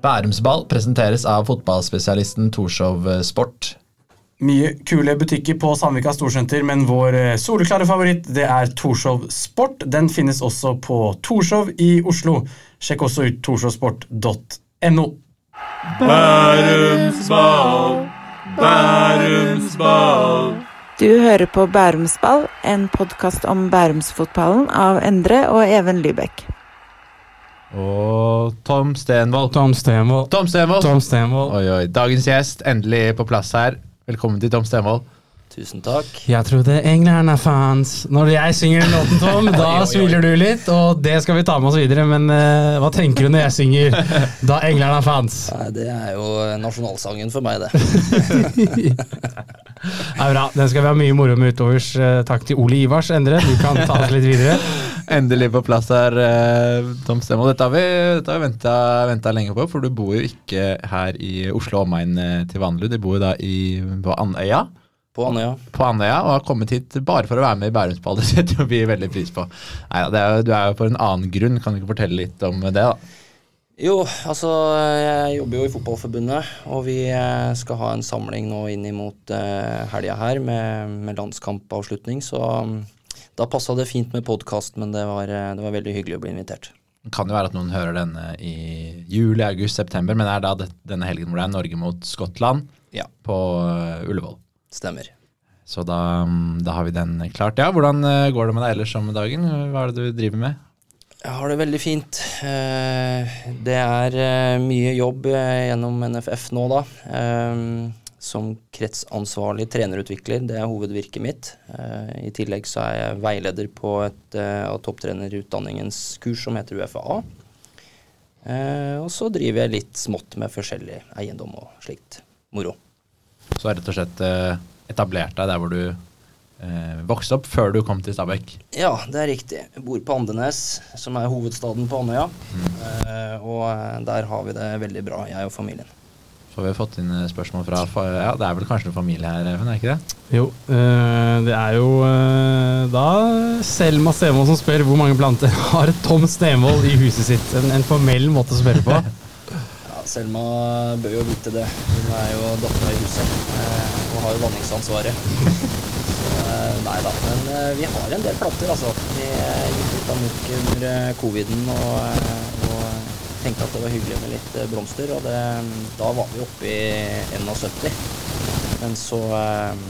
Bærumsball presenteres av fotballspesialisten Torshov Sport. Mye kule butikker på Sandvika Storsenter, men vår eh, soleklare favoritt det er Torshov Sport. Den finnes også på Torshov i Oslo. Sjekk også ut torshovsport.no. Bærumsball, Bærumsball. Du hører på Bærumsball, en podkast om bærumsfotballen av Endre og Even Lybekk. Og Tom Stenvold. Tom Stenvold. Tom Stenvold. Tom Stenvold. Oi, oi. Dagens gjest endelig på plass her. Velkommen til Tom Stenvold. Tusen takk. Jeg trodde englerne fans. Når jeg synger den låten, Tom, da smiler du litt, og det skal vi ta med oss videre. Men uh, hva tenker du når jeg synger 'Da englerne er fans'? Nei, det er jo nasjonalsangen for meg, det. Det er bra. Den skal vi ha mye moro med utovers. Eh, Takk til Ole Ivars, Endre. Du kan ta oss litt videre. Endelig på plass her, eh, Tom Stemmo. Dette har vi, dette har vi venta, venta lenge på, for du bor jo ikke her i Oslo omegn eh, til vanlig. Du bor jo da i, på Andøya. På Andøya. på Andøya og har kommet hit bare for å være med i Bærumsball. Det setter vi veldig pris på. Det er, du er jo for en annen grunn. Kan du ikke fortelle litt om det? da? Jo, altså jeg jobber jo i Fotballforbundet, og vi eh, skal ha en samling nå inn imot uh, helga her med, med landskampavslutning, så da passa det fint med podkast, men det var, eh, det var veldig hyggelig å bli invitert. Det kan jo være at noen hører denne i juli, august, september, men det er da denne helgen hvor det er Norge mot Skottland Ja, på uh, Ullevål. stemmer. Så da, mm, da har vi den klart. Ja, Hvordan uh, går det med deg ellers om dagen? Hva er det du driver med? Jeg har det veldig fint. Eh, Det er eh, mye jobb eh, gjennom NFF nå, da. Eh, Som kretsansvarlig trenerutvikler, det er hovedvirket mitt. Eh, I tillegg så er jeg veileder på et eh, av topptrenerutdanningens kurs som heter UFA. Eh, Og så driver jeg litt smått med forskjellig eiendom og slikt moro. Så har rett og slett uh, etablert deg der hvor du uh, vokste opp før du kom til Stabekk. Ja, det er riktig. Jeg bor på Andenes, som er hovedstaden på Andøya. Eh, Og eh, der har vi det veldig bra, jeg og familien. Så vi har fått inn eh, spørsmål fra Ja, det er vel kanskje noen familie her, Even? er ikke det? Jo, eh, det er jo eh, da Selma Stemvold som spør hvor mange planter har Tom Stemvold i huset sitt. En, en formell måte å spørre på. Ja, Selma bør jo vite det. Hun er jo dattera i huset og har jo vanningsansvaret. Så, eh, nei da. Men vi har en del planter, altså. Vi gikk ut av amok under coviden og tenkte at det var hyggelig med litt eh, blomster. Og det, da var vi oppe i 71. Men så eh,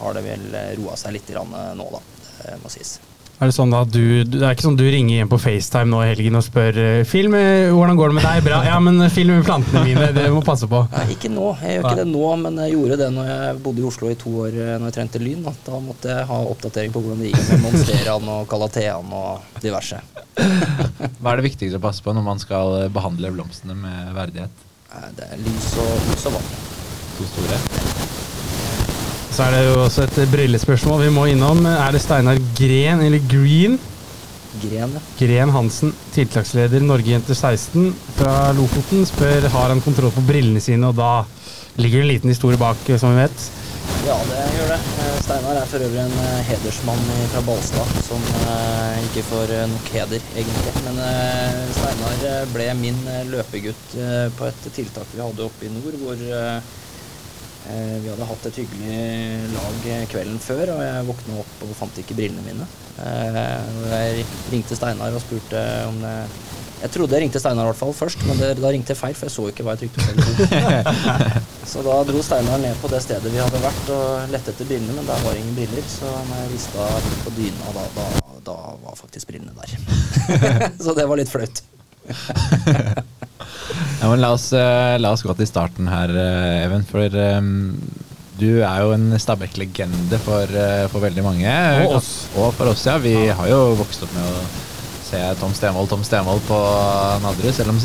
har det vel roa seg litt eh, nå, da. Det må sies. Er det sånn da du, Det er ikke sånn du ringer hjem på FaceTime nå i helgen og spør eh, Film, eh, hvordan går det med deg? Bra. Ja, men eh, film med plantene mine, det må passe på. Nei, ikke nå. Jeg gjør ikke det nå, men jeg gjorde det når jeg bodde i Oslo i to år eh, når jeg trente Lyn. Da, da måtte jeg ha oppdatering på hvordan det gikk med Monsteran og Calatean og diverse. Hva er det viktigste å passe på når man skal eh, behandle blomstene med verdighet? Det er lys og, lys og vann. To store? Så er det jo også et brillespørsmål vi må innom. Er det Steinar Gren eller Green? Gren, ja. Gren Hansen, tiltaksleder Norgejenter 16 fra Lofoten, spør har han kontroll på brillene sine, og da ligger det en liten historie bak, eh, som vi vet. Ja, det gjør det. Eh, Steinar er for øvrig en eh, hedersmann fra Balstad som ikke får nok heder, egentlig. Men Steinar ble min løpegutt på et tiltak vi hadde oppe i nord, hvor vi hadde hatt et hyggelig lag eh, kvelden før, og jeg våkna opp og fant ikke brillene mine. Eh, jeg ringte Steinar og spurte om det Jeg trodde jeg ringte Steinar i hvert fall først, men det, da ringte jeg feil, for jeg så ikke hva jeg trykte på. Så da dro Steinar ned på det stedet vi hadde vært og lette etter brillene, men der var det ingen briller. Så når jeg rista rundt på dyna, da, da, da var faktisk brillene der. så det var litt flaut. Ja, la oss, eh, la oss gå til starten her, eh, Even. For um, du er jo en Stabæk-legende for, for veldig mange. Og oss. Og for oss, ja. Vi har jo vokst opp med å se Tom Stenvold Tom Stenvold på Nadderud. Selv om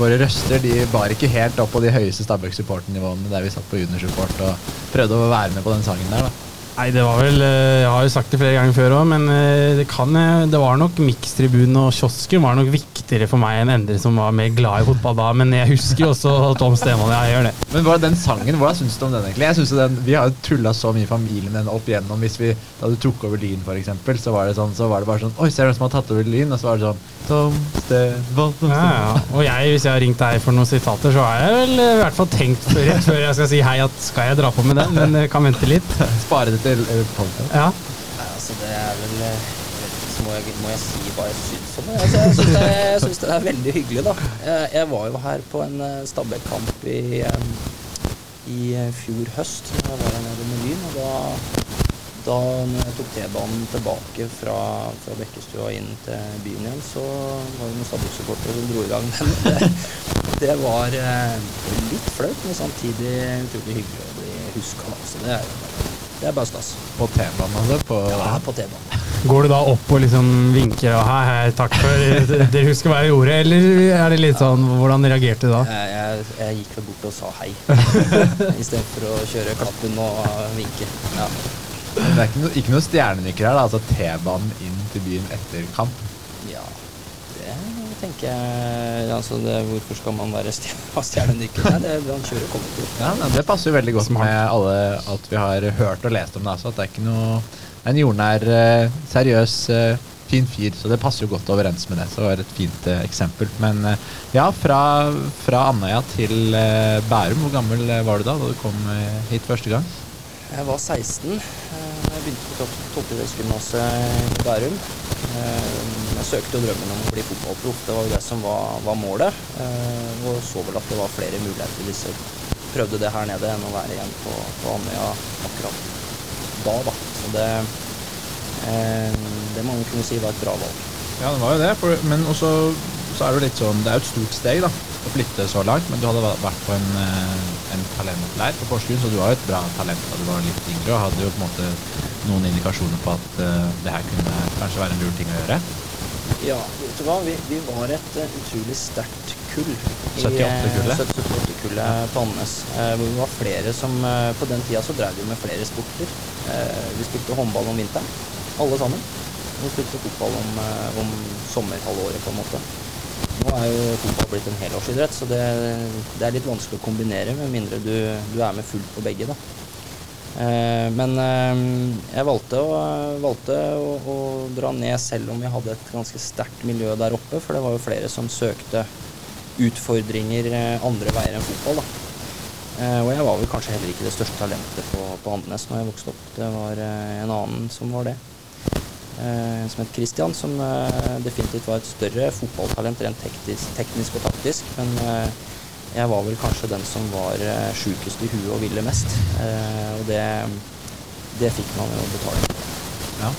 våre røster de bar ikke helt opp på de høyeste Stabæk-supporternivåene der vi satt på juniorsupport og prøvde å være med på den sangen der. da. Nei, det var vel eh, Jeg har jo sagt det flere ganger før òg, men eh, det kan eh, Det var nok mikstribunen og kiosken var nok viktigere for meg enn Endre, som var mer glad i fotball da. Men jeg husker jo også Tom Stemann. Ja, jeg gjør det. Men hva, den sangen, hvordan syns du om den egentlig? Jeg synes den, Vi har jo tulla så mye i familien den opp igjennom. Hvis vi, Da du tok over Lyn, eksempel, så var det sånn, så var det bare sånn Oi, ser du hvem som har tatt over Lyn? Og så var det sånn Tom Stemann, Tom Ja, ja. Og jeg, hvis jeg har ringt deg for noen sitater, så har jeg vel i hvert fall tenkt rett før jeg skal si hei, at skal jeg dra på med den? Men kan vente litt. Spare det til uh, podcast. Ja. Nei, altså det er vel eh, så må jeg, må jeg si hva jeg syns om det. Altså, jeg syns det, jeg det er veldig hyggelig, da. Jeg, jeg var jo her på en stabbekamp i, eh, i eh, fjor høst. Jeg var her nede med Lyn, og da, da når jeg tok T-banen tilbake fra, fra Bekkestua inn til byen igjen, så var det noen Stabæk-supportere som dro i gang den. Det, det var eh, litt flaut, men samtidig utrolig hyggelig å bli huska. Så det er, det er bare stas. På T-banen, altså. På, Ja, på T-banen. Går du da opp og liksom vinker og hei, hei, takk for Dere husker hva jeg gjorde? Eller er det litt sånn Hvordan reagerte du da? Jeg, jeg, jeg gikk vel bort og sa hei, istedenfor å kjøre klappen og vinke. Ja. Det er ikke, no, ikke noe stjernenykker her, da. Altså T-banen inn til byen etter kamp. ja, tenker jeg altså det, Hvorfor skal man være stjernedykker? Nei, det er han kjører kollektivt. Ja, Det passer jo veldig godt Smart. med alle, at vi har hørt og lest om det. Altså, at det er ikke noe en jordnær, eh, seriøs, eh, fin fyr. Så det passer jo godt overens med det. Så det var et fint eh, eksempel. Men ja, fra, fra Andøya til Bærum. Hvor gammel var du da da du kom hit første gang? Jeg var 16 eh, da jeg begynte på topp- toppidrettsgymnaset i Bærum. Eh, Jeg søkte jo drømmen om å bli fotballproff, det var jo det som var, var målet. Eh, Og så vel at det var flere muligheter hvis jeg prøvde det her nede enn å være igjen på, på Andøya akkurat da, da. Så det, eh, det må man kunne si var et bra valg. Ja, det var jo det. For, men også så er det litt sånn Det er jo et stort steg da å flytte så langt. Men du hadde vært på en, eh, en talentleir på Porsgrunn, så du var jo et bra talent da du var litt yngre. Og hadde jo på en måte noen indikasjoner på at uh, det her kunne kanskje være en lur ting å gjøre. Ja, vet du hva? Vi, vi var et uh, utrolig sterkt kull. 78-kullet? eh, 78-kullet på Andenes. Uh, hvor vi var flere som På den tida så drev vi med flere sporter. Vi spilte håndball om vinteren, alle sammen. Vi spilte fotball om, om sommerhalvåret, på en måte. Nå er jo fotball blitt en helårsidrett, så det, det er litt vanskelig å kombinere med mindre du, du er med fullt på begge. da. Eh, Men eh, jeg valgte, å, valgte å, å dra ned selv om vi hadde et ganske sterkt miljø der oppe, for det var jo flere som søkte utfordringer eh, andre veier enn fotball. da. Eh, Og jeg var vel kanskje heller ikke det største talentet på, på Andenes når jeg vokste opp. Det var eh, en annen som var det. Eh, som het Christian, som eh, definitivt var et større fotballtalent rent teknisk, teknisk og taktisk. Men eh, jeg var vel kanskje den som var sjukest i huet og ville mest. Og det, det fikk man jo betale for. Ja.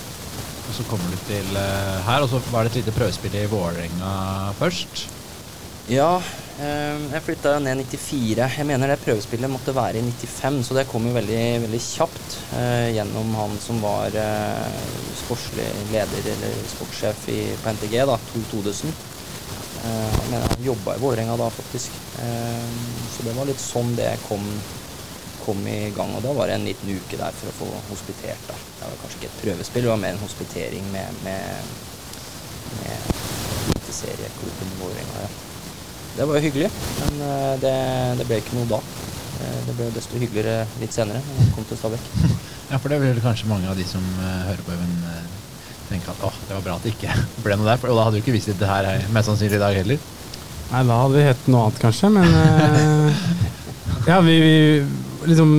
Og så kommer du til her, og så var det et lite prøvespill i Vålerenga først. Ja, eh, jeg flytta jo ned 94. Jeg mener det prøvespillet måtte være i 95, så det kom jo veldig, veldig kjapt eh, gjennom han som var eh, sportslig leder eller sportssjef på NTG, da, Tor Todesen. Eh, jeg mener han jobba i Vålerenga da, faktisk. Eh, så det var litt sånn det kom, kom i gang. Og da var det en liten uke der for å få hospitert. da. Det var kanskje ikke et prøvespill, det var mer en hospitering med, med, med eliteserieklubben Vålerenga. Ja. Det var jo hyggelig, men eh, det, det ble ikke noe da. Eh, Det ble desto hyggeligere litt senere, når jeg kom til Stabæk. Ja, for det vil kanskje mange av de som eh, hører på Even tenke at åh, det var bra at det ikke ble noe der. For da hadde du ikke visst det her mest sannsynlig i dag heller. Nei, da hadde vi hett noe annet, kanskje, men eh, Ja, vi, vi liksom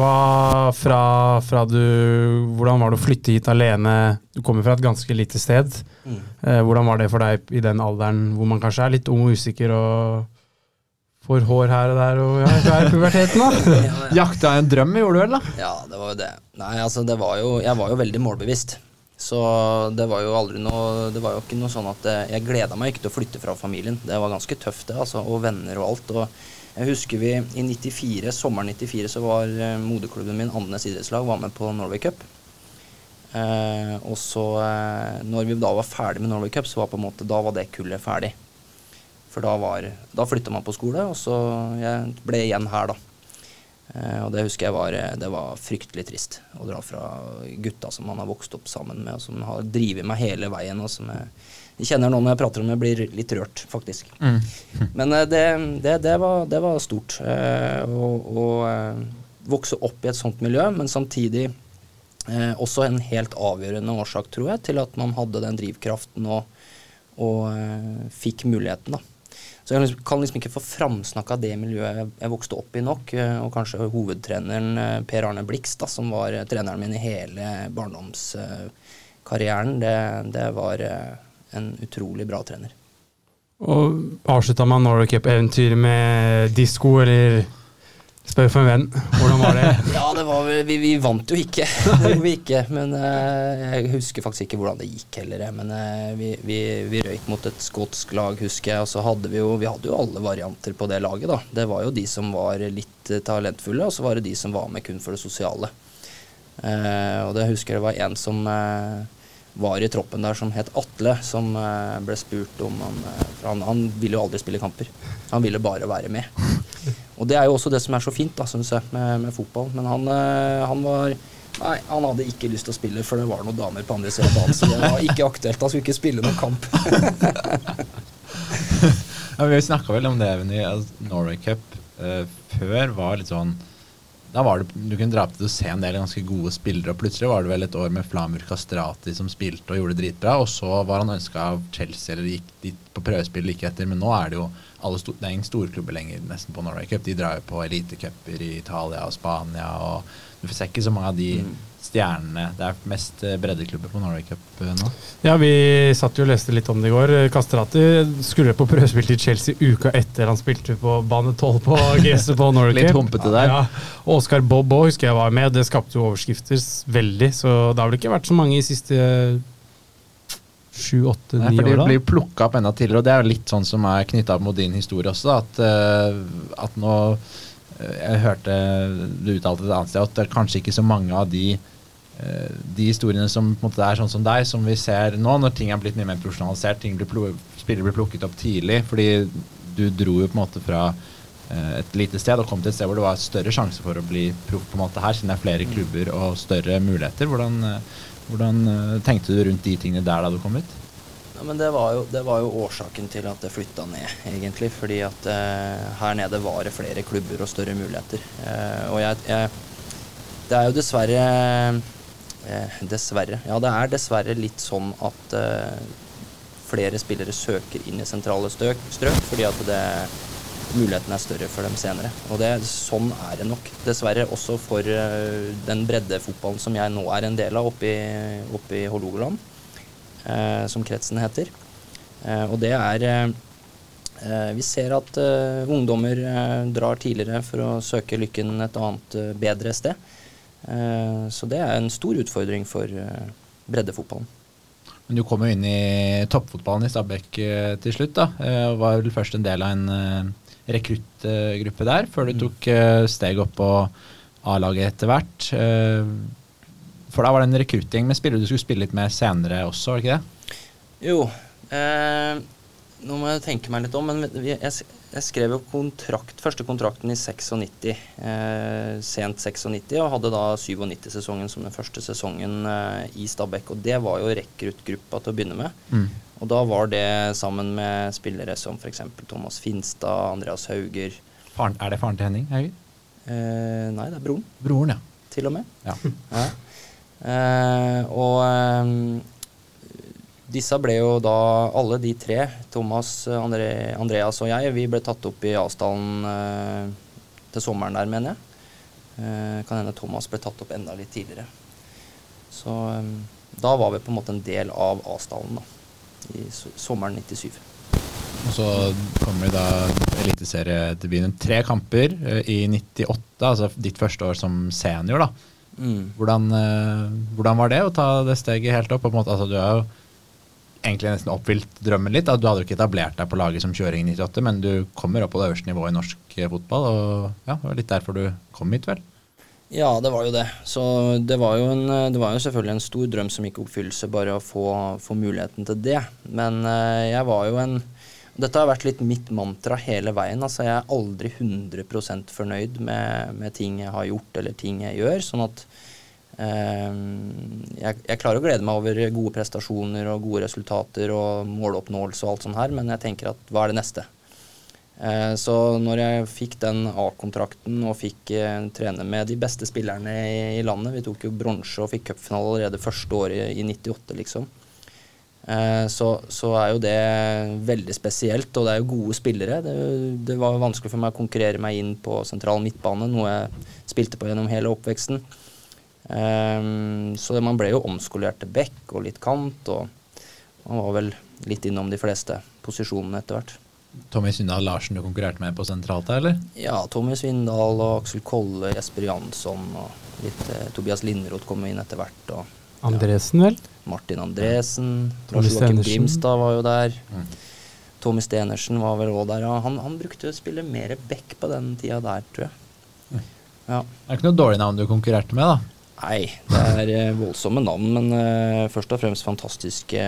Hva fra, fra du Hvordan var det å flytte hit alene? Du kommer fra et ganske lite sted. Mm. Eh, hvordan var det for deg i den alderen hvor man kanskje er litt ung og usikker og får hår her og der og ja, er i puberteten, da? Jakta en drøm, gjorde du vel, da? Ja, det var jo det. Nei, altså, det var jo Jeg var jo veldig målbevisst. Så det var jo aldri noe Det var jo ikke noe sånn at eh, Jeg gleda meg ikke til å flytte fra familien. Det var ganske tøft, det, altså. Og venner og alt. Og jeg husker vi i 94, sommeren 94 så var eh, moderklubben min, Andenes idrettslag, var med på Norway Cup. Eh, og så, eh, når vi da var ferdig med Norway Cup, så var på en måte Da var det kullet ferdig. For da var Da flytta man på skole, og så jeg ble igjen her, da. Eh, og det husker jeg var, det var fryktelig trist å dra fra gutta som man har vokst opp sammen med, og som har drevet meg hele veien. og som jeg, jeg kjenner når jeg prater om det, blir litt rørt, faktisk. Men eh, det, det, det, var, det var stort. eh, Å eh, vokse opp i et sånt miljø, men samtidig eh, også en helt avgjørende årsak, tror jeg, til at man hadde den drivkraften og, og eh, fikk muligheten. da. Så jeg liksom- kan liksom ikke få framsnakka det miljøet jeg, vokste opp i nok. eh, Og kanskje hovedtreneren Per Arne Blix, da, som var treneren min i hele barndomskarrieren, det, det var en utrolig bra trener. Og avslutta man Norway Cup-eventyret med disko, eller spør for en venn. Hvordan var det? Ja, det var Vi, vi vant jo ikke. Vi ikke. Men uh, jeg husker faktisk ikke hvordan det gikk heller. Men uh, vi, vi, vi røyk mot et skotsk lag, husker jeg. Og så hadde vi jo Vi hadde jo alle varianter på det laget, da. Det var jo de som var litt eh, talentfulle, og så var det de som var med kun for det sosiale. Uh, og det husker jeg det var en som eh, var i troppen der som het Atle, som eh, ble spurt om han, eh, for han Han ville jo aldri spille kamper. Han ville bare være med. Og det er jo også det som er så fint, da, synes jeg, med, med fotball. Men han, eh, han var Nei, han hadde ikke lyst til å spille, for det var noen damer på andre siden av banen. Så det var ikke aktuelt. Han skulle ikke spille noen kamp. Ja, vi snakka vel om det Even, i altså, Norway Cup eh, før. var litt sånn da var det, Du kunne dra opp til å se en del ganske gode spillere, og plutselig var det vel et år med Flamur Kastrati som spilte og gjorde det dritbra, og så var han ønska av Chelsea eller gikk dit på prøvespill like etter, men nå er det jo alle sto, det er ingen storklubber lenger nesten på Norway Cup. De drar jo på elitecuper i Italia og Spania, og du får ikke så mange av de stjernene. Det er mest eh, breddeklubber på Norway Cup eh, nå. Ja, vi satt jo og leste litt om det i går. Kastrati skulle på prøvespill til Chelsea uka etter han spilte på bane 12 på gresset på Norway Litt humpete der. Ja, og Oscar Bob òg husker jeg var med. Det skapte jo overskrifter veldig, så det har vel ikke vært så mange i siste sju, åtte, ni for år, De da? blir plukka opp enda tidligere, og det er jo litt sånn som er knytta opp mot din historie også. At, eh, at nå eh, Jeg hørte du uttalte et annet sted at det er kanskje ikke så mange av de eh, de historiene som på en måte er sånn som deg, som vi ser nå, når ting er blitt mye mer profesjonalisert, ting blir spillere blir plukket opp tidlig. Fordi du dro jo på en måte fra et lite sted og kom til et sted hvor det var større sjanse for å bli proff på en måte her, siden det er flere klubber og større muligheter. Hvordan, hvordan eh, tenkte du rundt de tingene der da du kom hit? Ja, men det var, jo, det var jo årsaken til at det flytta ned, egentlig. Fordi at eh, her nede var det flere klubber og større muligheter. Eh, og jeg, jeg Det er jo dessverre eh, Dessverre. Ja, det er dessverre litt sånn at eh, flere spillere søker inn i sentrale strøk fordi at det muligheten er større for dem senere. Og det, sånn er det nok, dessverre, også for eh, den breddefotballen som jeg nå er en del av oppe i, oppe i Hålogaland eh, som kretsen heter. Eh, og det er eh, eh, Vi ser at eh, ungdommer drar tidligere for å søke lykken et annet, bedre sted. Så det er en stor utfordring for breddefotballen. Men du kom jo inn i toppfotballen i Stabæk til slutt. da, og Var vel først en del av en rekruttgruppe der, før du tok eh, steg opp på A-laget etter hvert. Eh, for da var det en rekruttgjeng med spillere du skulle spille litt med senere også, var det ikke det? Jo, eh, nå må jeg tenke meg litt om, men jeg, jeg skrev jo kontrakt, første kontrakten i 96, eh, sent 96, og hadde da 97-sesongen som den første sesongen eh, i Stabæk. Og det var jo rekruttgruppa til å begynne med. Mm. Og da var det sammen med spillere som f.eks. Thomas Finstad, Andreas Hauger Faren, er det faren til Henning Hauger? eh, Nei, det er broren, Broren, ja. til og med. ja. Ja. Eh, og eh, disse ble jo da, alle de tre, Thomas, Andre, Andreas og jeg, vi ble tatt opp i avstanden eh, til sommeren der, mener jeg. Eh, kan hende Thomas ble tatt opp enda litt tidligere. Så eh, da var vi på en måte en del av avstanden da, i sommeren 97. Og så kommer vi da eliteseriedebuten. Tre kamper eh, i 98, altså ditt første år som senior. da. Mm. Hvordan, eh, hvordan var det å ta det steget helt opp? Måte, altså, du har jo egentlig nesten oppfylt drømmen litt. Du hadde jo ikke etablert deg på laget som 20-åring i 98, men du kommer opp på det øverste nivået i norsk eh, fotball. og ja, Det var litt derfor du kom hit, vel? Ja, det var jo det. Så det var jo, en, det var jo selvfølgelig en stor drøm som gikk i oppfyllelse, bare å få, få muligheten til det. Men eh, jeg var jo en Dette har vært litt mitt mantra hele veien. altså Jeg er aldri 100% fornøyd med, med ting jeg har gjort eller ting jeg gjør. sånn at eh, jeg, jeg, klarer å glede meg over gode prestasjoner og gode resultater og måloppnåelse og alt sånt her, men jeg tenker at hva er det neste? Eh, så når jeg fikk den A-kontrakten og fikk eh, trene med de beste spillerne i, landet Vi tok jo bronse og fikk cupfinale allerede første året i 98, liksom. Eh, så, så, er jo det veldig spesielt, og det er jo gode spillere. Det, det, var vanskelig for meg å konkurrere meg inn på sentral midtbane, noe jeg spilte på gjennom hele oppveksten. Så man ble jo omskolert til back og litt kant, og man var vel litt innom de fleste posisjonene etter hvert. Tommy Svindal Larsen du konkurrerte med på sentralt der, eller? Ja, Tommy Svindal og Aksel Kolle, Jesper Jansson og litt eh, Tobias Linderoth kom inn etter hvert. Og, Andresen, vel? Martin Andresen. Lars Joakim Grimstad var jo der. Mm. Tommy Stenersen var vel òg der. Ja, han, han, brukte å spille mer back på den tida der, tror jeg. Mm. Ja. Det er ikke noe dårlig navn du konkurrerte med, da? Nei, det er eh, voldsomme navn, men uh, først og fremst fantastiske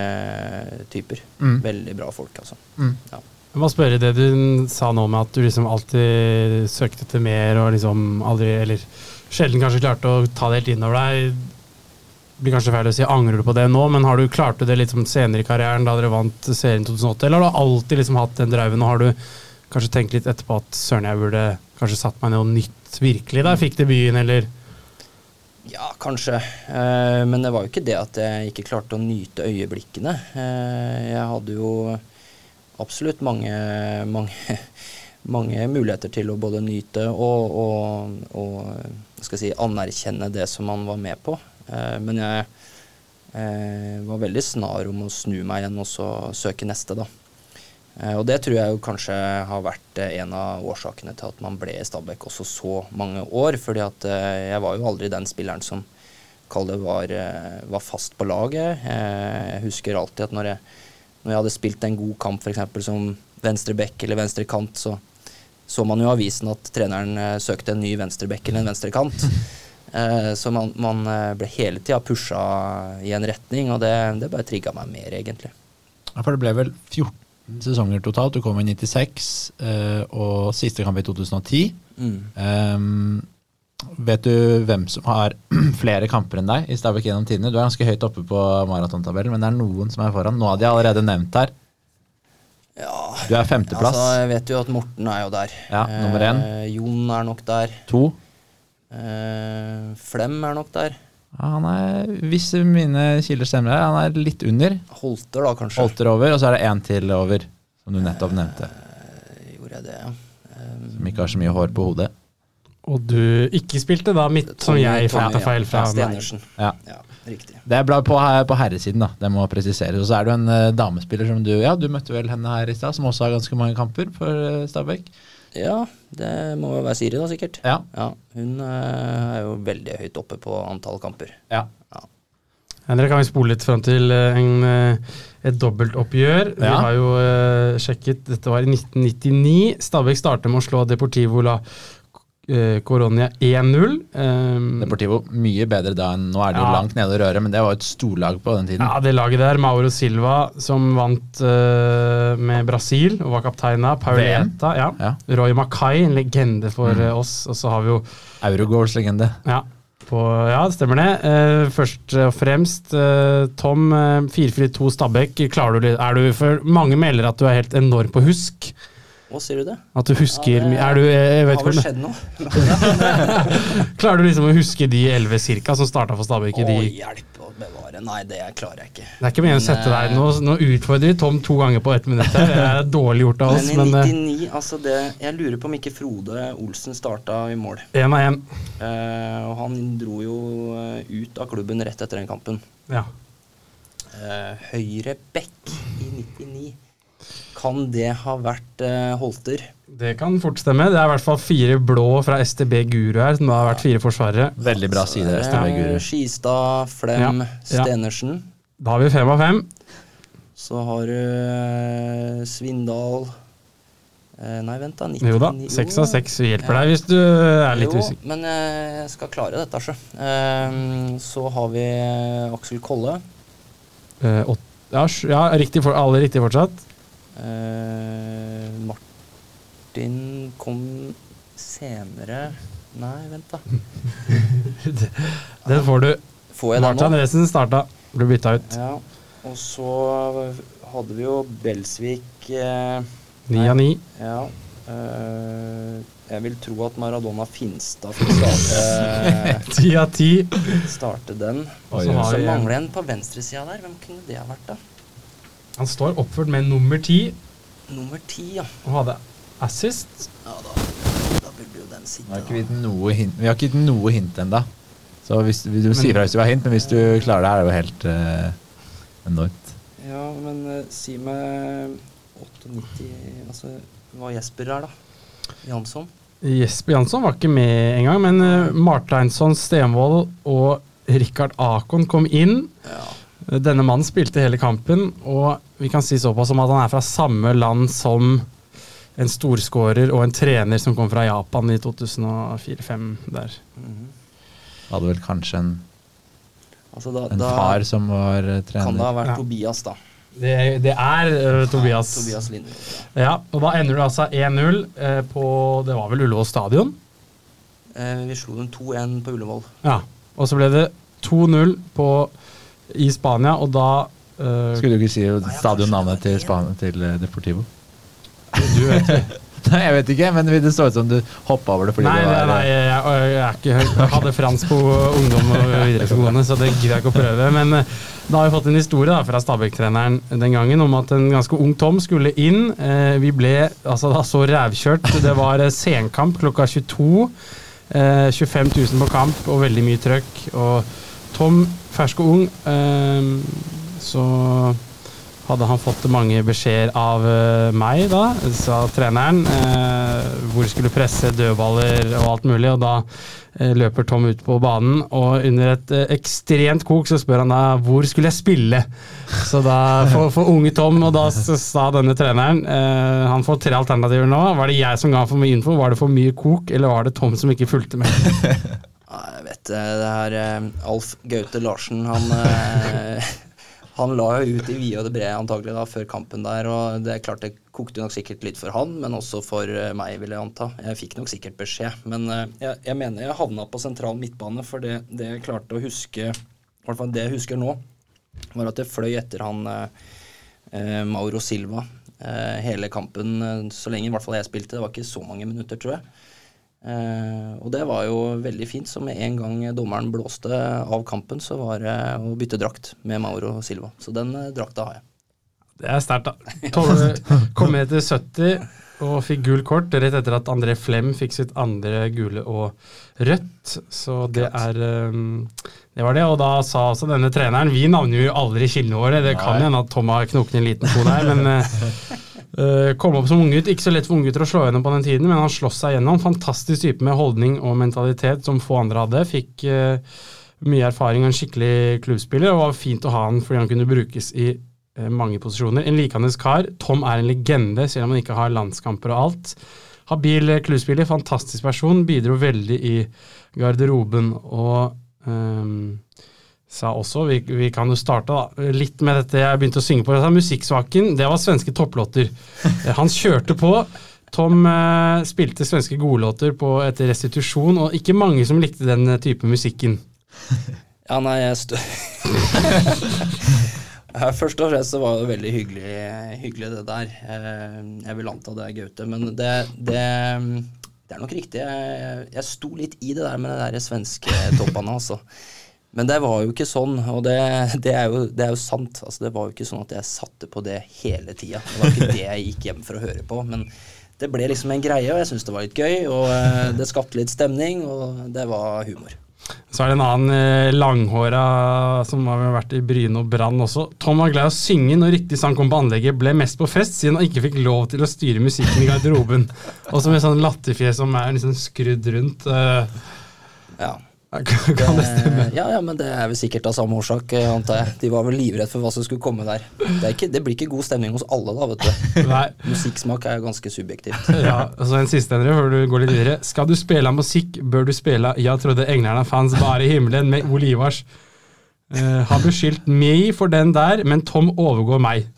typer. Mm. Veldig bra folk, altså. Mm. Ja. Jeg må spørre det du sa nå med at du liksom alltid søkte etter mer og liksom aldri, eller sjelden kanskje klarte å ta det helt innover deg. Det blir kanskje feil å si angrer du på det nå, men har du klart det litt senere i karrieren, da dere vant serien 2008, eller har du alltid liksom hatt den driven, og har du kanskje tenkt litt etterpå at søren, jeg burde kanskje satt meg ned og nytt virkelig da jeg fikk debuten, eller? Ja, kanskje. Eh, men det var jo ikke det at jeg ikke klarte å nyte øyeblikkene. Eh, jeg hadde jo absolutt mange, mange, mange, muligheter til å både nyte og, og, og si, anerkjenne det som man var med på. Eh, men jeg eh, var veldig snar om å snu meg igjen og så søke neste, da. Eh, og det tror jeg jo kanskje har vært en av årsakene til at man ble i Stabæk også så mange år. fordi at jeg var jo aldri den spilleren som kall det var, var fast på laget. Jeg husker alltid at når jeg når jeg hadde spilt en god kamp f.eks. som venstre bekk eller venstre kant, så så man jo i avisen at treneren eh, søkte en ny venstre back eller en venstre kant. eh, så man, man, eh, ble hele tida pusha i en retning, og det, det bare trigga meg mer, egentlig. Ja, For det ble vel 14 sesonger totalt. Du kom i 96, eh, og siste kamp i 2010. Mm. Um, Vet du hvem som har flere kamper enn deg i Stabæk gjennom tidene? Du er ganske høyt oppe på maratontabellen, men det er noen som er foran. Nå av de allerede nevnt her. Ja, du er femteplass. Altså, jeg vet jo at Morten er jo der. Ja, nummer én. Eh, Jon er nok der. To. Eh, Flem er nok der. Ja, han er, Hvis mine kilder stemmer, han er litt under. Holter, da, kanskje. Holter over, og så er det én til over, som du nettopp nevnte. Eh, gjorde jeg det, ja. Um, som ikke har så mye hår på hodet. Og du ikke spilte da midt, som jeg tar feil fra meg. Ja. ja. riktig. Det er bra på, på herresiden, da. Det må presiseres. Og så er du en uh, damespiller som du Ja, du møtte vel henne her i stad, som også har ganske mange kamper for uh, Stabæk? Ja, det må jo være Siri, da, sikkert. Ja. ja hun uh, er jo veldig høyt oppe på antall kamper. Ja. ja. Dere kan vi spole litt fram til en, et dobbeltoppgjør. Ja. Vi har jo sjekket Dette var i 1999. Stabæk starter med å slå Deportivo la Coronia eh, 1-0. Um, ehm, Deportivo mye bedre da enn Nå er det jo langt nede å røre, men det var et storlag på den tiden. Ja, det laget der. Mauro Silva som vant uh, med Brasil og var kaptein av. Pauleta. Ja. ja. Roy Mackay, en legende for mm. uh, oss. Og så har vi jo Eurogoals-legende. Ja. På, ja, det stemmer det. Uh, først og fremst, Tom, 4-4-2 Stabæk. Klarer du, er du for Mange melder at du er helt enorm på husk. Hva sier du det? At du husker ja, det, er du, jeg vet Har vel skjedd noe? klarer du liksom å huske de elleve cirka som starta for Stabæk? Å, hjelp å bevare. Nei, det klarer jeg ikke. Det er ikke meningen å sette deg Nå, nå utfordrer vi Tom to ganger på ett minutt. her Det er dårlig gjort av oss. Men i 99, men, altså det, jeg lurer på om ikke Frode Olsen starta i mål. Én av én. Uh, og han dro jo eh, ut av klubben rett etter den kampen. Ja. Uh, høyre back i 99. Kan det ha vært uh, Holter? Det kan fort stemme. Det er i hvert fall fire blå fra STB Guru her, som har vært fire forsvarere. Veldig bra side, STB Guru. Skistad, Flem, ja. Stenersen. Da har vi fem av fem. Så har du uh, Svindal uh, Nei, vent, da. 99. Jo da, seks av seks hjelper deg hvis du er litt usikker. Jo, men jeg skal klare dette, sjø. så har vi Aksel Kolle. ja, ja, riktig for, alle riktig fortsatt. Eh, Martin kom senere Nei, vent, da. Den får du. Får jeg Martin Resen starta. Ble bytta ut. Ja. Og så hadde vi jo Belsvik eh, Ni av ni. Ja. Uh, jeg vil tro at Maradona Finstad fikk starte, Ti av ti. starte den. Og så mangler mangler en på venstresida der. Hvem kunne det ha vært, da? Han står oppført med nummer ti Nummer ti, ja. og hadde assist. ja da, da burde jo den sitte. Vi har ikke gitt noe hint, vi har ikke gitt noe hint ennå. Så hvis, du sier fra hvis du har hint, men hvis du klarer det, er det jo helt eh, enormt. Ja, men eh, si meg 98 Altså hva Jesper er, da? Jansson? Jesper Jansson var ikke med engang, men uh, Marteinsson, Stenvold og Rikard Akon kom inn. Ja. Denne mannen spilte hele kampen, og vi kan si såpass som at han er fra samme land som en storskårer og en trener som kom fra Japan i 2004-2005 der. Mhm. Hadde vel kanskje en, Altså da, en da far som var trener. kan det ha vært Ja. Tobias, da. Det, det er uh, Tobias. Ja, Tobias. Ja. Ja, og da ender det altså 1-0 eh, på Det var vel Ullevål stadion? Eh, vi slo dem 2-1 på Ullevål. Ja. Og så ble det 2-0 på i Spania, og da uh, Skulle du ikke si stadionnavnet til, Spania, til eh, Deportivo? Du vet det. Nei, jeg vet ikke, men det så ut som du hoppa over det fordi Nei, det var nei, jeg, jeg, jeg, er ikke, jeg hadde fransk på ungdom og videregående, så det gidder jeg ikke å prøve. Men eh, da har vi fått en historie da, fra Stabæk-treneren den gangen om at en ganske ung Tom skulle inn. Vi ble altså, da så rævkjørt. Det var senkamp klokka 22. Eh, 25 000 på kamp og veldig mye trøkk. Og Tom, fersk og ung, eh, så hadde han fått mange beskjeder av eh, meg, da, sa treneren, eh, hvor skulle presse dødballer og alt mulig. Og da eh, løper Tom ut på banen, og under et ekstremt kok så spør han da hvor skulle jeg spille. Så da, for, for unge Tom, og da sa denne treneren Han får tre alternativer nå. Var det jeg som ga for mye info? Var det for mye kok, eller var det Tom som ikke fulgte med? Ja, det. Her eh, Alf Gaute Larsen, han eh, Han la jo ut i vide og det brede antagelig da, før kampen der, og det er klart det kokte nok sikkert litt for han, men også for eh, meg, vil jeg anta. Jeg fikk nok sikkert beskjed, men eh, jeg, jeg mener jeg havna på sentral midtbane, for det, det jeg klarte å huske, i hvert fall det jeg husker nå, var at jeg fløy etter han eh, eh, Mauro Silva eh, hele kampen, eh, så lenge i hvert fall jeg spilte. Det var ikke så mange minutter, tror jeg. Eh, og det var jo veldig fint, så med en gang dommeren blåste av kampen, så var det å bytte drakt med Mauro Silva. Så den eh, drakta har jeg. Det er sterkt, da. Kom med til 70 og fikk gult kort rett etter at André Flem fikk sitt andre gule og rødt. Så det er um, Det var det. Og da sa også denne treneren Vi navner jo aldri kildene våre. Det kan hende at Tom har knoket en liten to der, men uh, kom opp som unggutt. Ikke så lett for unggutter å slå gjennom på den tiden, men han sloss seg gjennom. Fantastisk type med holdning og mentalitet som få andre hadde. Fikk uh, mye erfaring og en skikkelig klubbspiller, og var fint å ha han fordi han kunne brukes i uh, mange posisjoner. En likandes kar. Tom er en legende, selv om han ikke har landskamper og alt. Habil eh, klubbspiller, fantastisk person, bidro veldig i garderoben og ehm, sa også, vi, vi kan jo starte da, litt med dette jeg begynte å synge på, altså, musikksvaken, det var svenske topplåter. Eh, Han kjørte på, Tom eh, spilte svenske godlåter på etter restitusjon, og ikke mange som likte den eh, type musikken. Ja, nei, jeg stø... Først og fremst så var det veldig hyggelig, hyggelig det der. Eh, Jeg vil anta det er Gaute, men det, det, det er nok riktig. Jeg, jeg sto litt i det der med de svenske toppene, altså. Men det var jo ikke sånn, og det, det, er, jo, det er jo sant. Altså, det var jo ikke sånn at jeg satte på det hele tida. Det var ikke det jeg gikk hjem for å høre på. Men det ble liksom en greie, og jeg syntes det var litt gøy. Og eh, det skapte litt stemning, og det var humor. Så er det en annen eh, langhåra som har vært i Bryne og Brann også. Tom var glad i å synge når riktig sang kom på anlegget, ble mest på fest siden han ikke fikk lov til å styre musikken i garderoben. Og så med sånn latterfjes som er liksom skrudd rundt. eh, Ja. Kan kan det stemme? Ja, ja, men det er vel sikkert av samme årsak, eh, antar jeg. De var vel livredd for hva som skulle komme der. Det, ikke, det blir ikke god stemning hos alle, da, vet du. Nei. Musikksmak er jo ganske subjektivt. Ja, og så en siste Endre, før du går litt videre. Skal du spille musikk, bør du spille 'Jeg trodde englerne fanns bare i himmelen' med Olivars. Uh, har beskyldt meg for den der, men Tom overgår meg.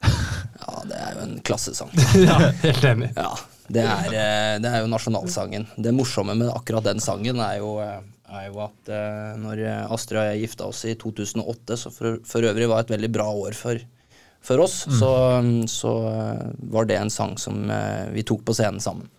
Ja, det er jo en klassesang. ja, helt enig. Ja, det er, eh, det er jo nasjonalsangen. Det morsomme med akkurat den sangen er jo, eh, er jo at eh, når Astrid og jeg gifta oss i 2008, så for, for øvrig var et veldig bra år for, for oss, så, så eh, var det en sang som eh, vi tok på scenen sammen.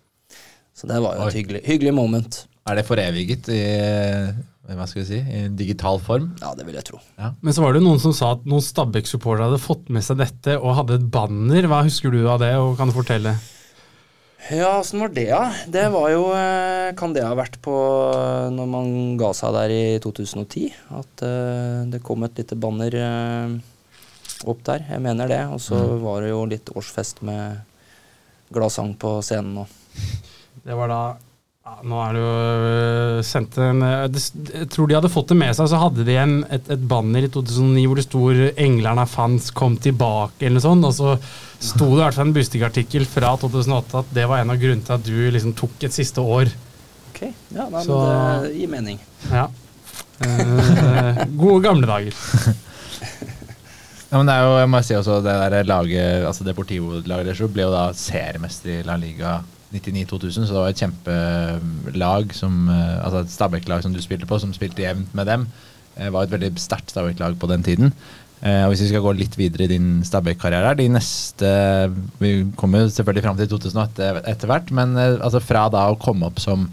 Så det var jo et hyggelig, hyggelig moment. Er det foreviget i eh, hva skal vi si, i digital form? Ja, det vil jeg tro. Men så var det noen som sa at noen Stabæk-supportere hadde fått med seg dette og hadde et banner. Hva husker du av det, og kan du fortelle? Ja, åssen var det, da? Det var jo eh, Kan det ha vært på når man ga seg der i 2010? At uh, det kom et lite banner uh, opp der. Jeg mener det. Og så var det jo litt årsfest med gladsang på scenen nå. Det var da ja, Nå er det jo øh, sendt en øh, Jeg tror de hadde fått det med seg, så hadde de en, et, et banner i 2009 hvor det sto 'Englerne fans kom tilbake', eller noe sånt. Og så sto det i hvert fall en Bustik-artikkel fra 2008 at det var en av grunnene til at du liksom tok et siste år. Ok, ja, nei, Så- men det gir mening. Ja. Eh, gode gamle dager. Ja, men det er jo, jeg må si også det der laget, altså Deportivo-laget deres ble jo da seriemester i La Liga 99-2000, så det var et kjempelag som eh, Altså et Stabæk-lag som du spilte på, som spilte jevnt med dem. Det var et veldig sterkt Stabæk-lag på den tiden. Eh, og Hvis vi skal gå litt videre i din Stabæk-karriere de neste Vi kommer jo selvfølgelig fram til 2008 etter hvert, men eh, altså fra da å komme opp som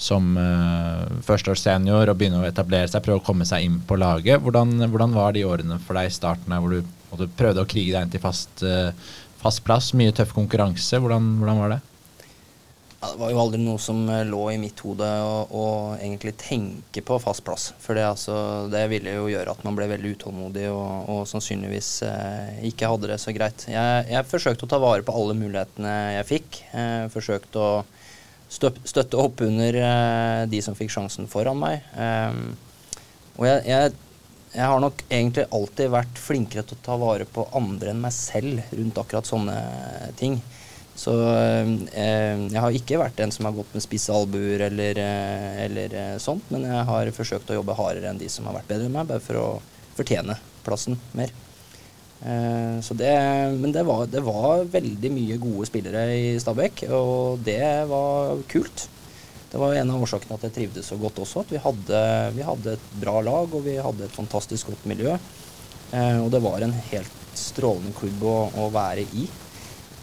som uh, førsteårssenior og begynne å etablere seg, prøve å komme seg inn på laget. Hvordan, hvordan var de årene for deg i starten hvor du, en prøvde å krige deg inn til fast, uh, fast plass? Mye tøff konkurranse. Hvordan, hvordan var det? Det var jo aldri noe som eh, lå i mitt hode å, egentlig tenke på fast plass. For det, altså, det ville jo gjøre at man ble veldig utålmodig og, og sannsynligvis eh, ikke hadde det så greit. Jeg, jeg forsøkte å ta vare på alle mulighetene jeg fikk. Eh, forsøkte å støp, støtte opp under eh, de som fikk sjansen foran meg. Ehm, og jeg, jeg, jeg har nok egentlig alltid vært flinkere til å ta vare på andre enn meg selv rundt akkurat sånne ting. Så eh, jeg har ikke vært en som har gått med spisse albuer eller, eh, eller eh, sånt, men jeg har forsøkt å jobbe hardere enn de som har vært bedre enn meg, bare for å fortjene plassen mer. Eh, det, men det var, det var veldig mye gode spillere i Stabæk, og det var kult. Det var en av årsakene at jeg trivdes så godt også. At vi hadde, vi hadde et bra lag og vi hadde et fantastisk godt miljø. Eh, og det var en helt strålende klubb å, å være i.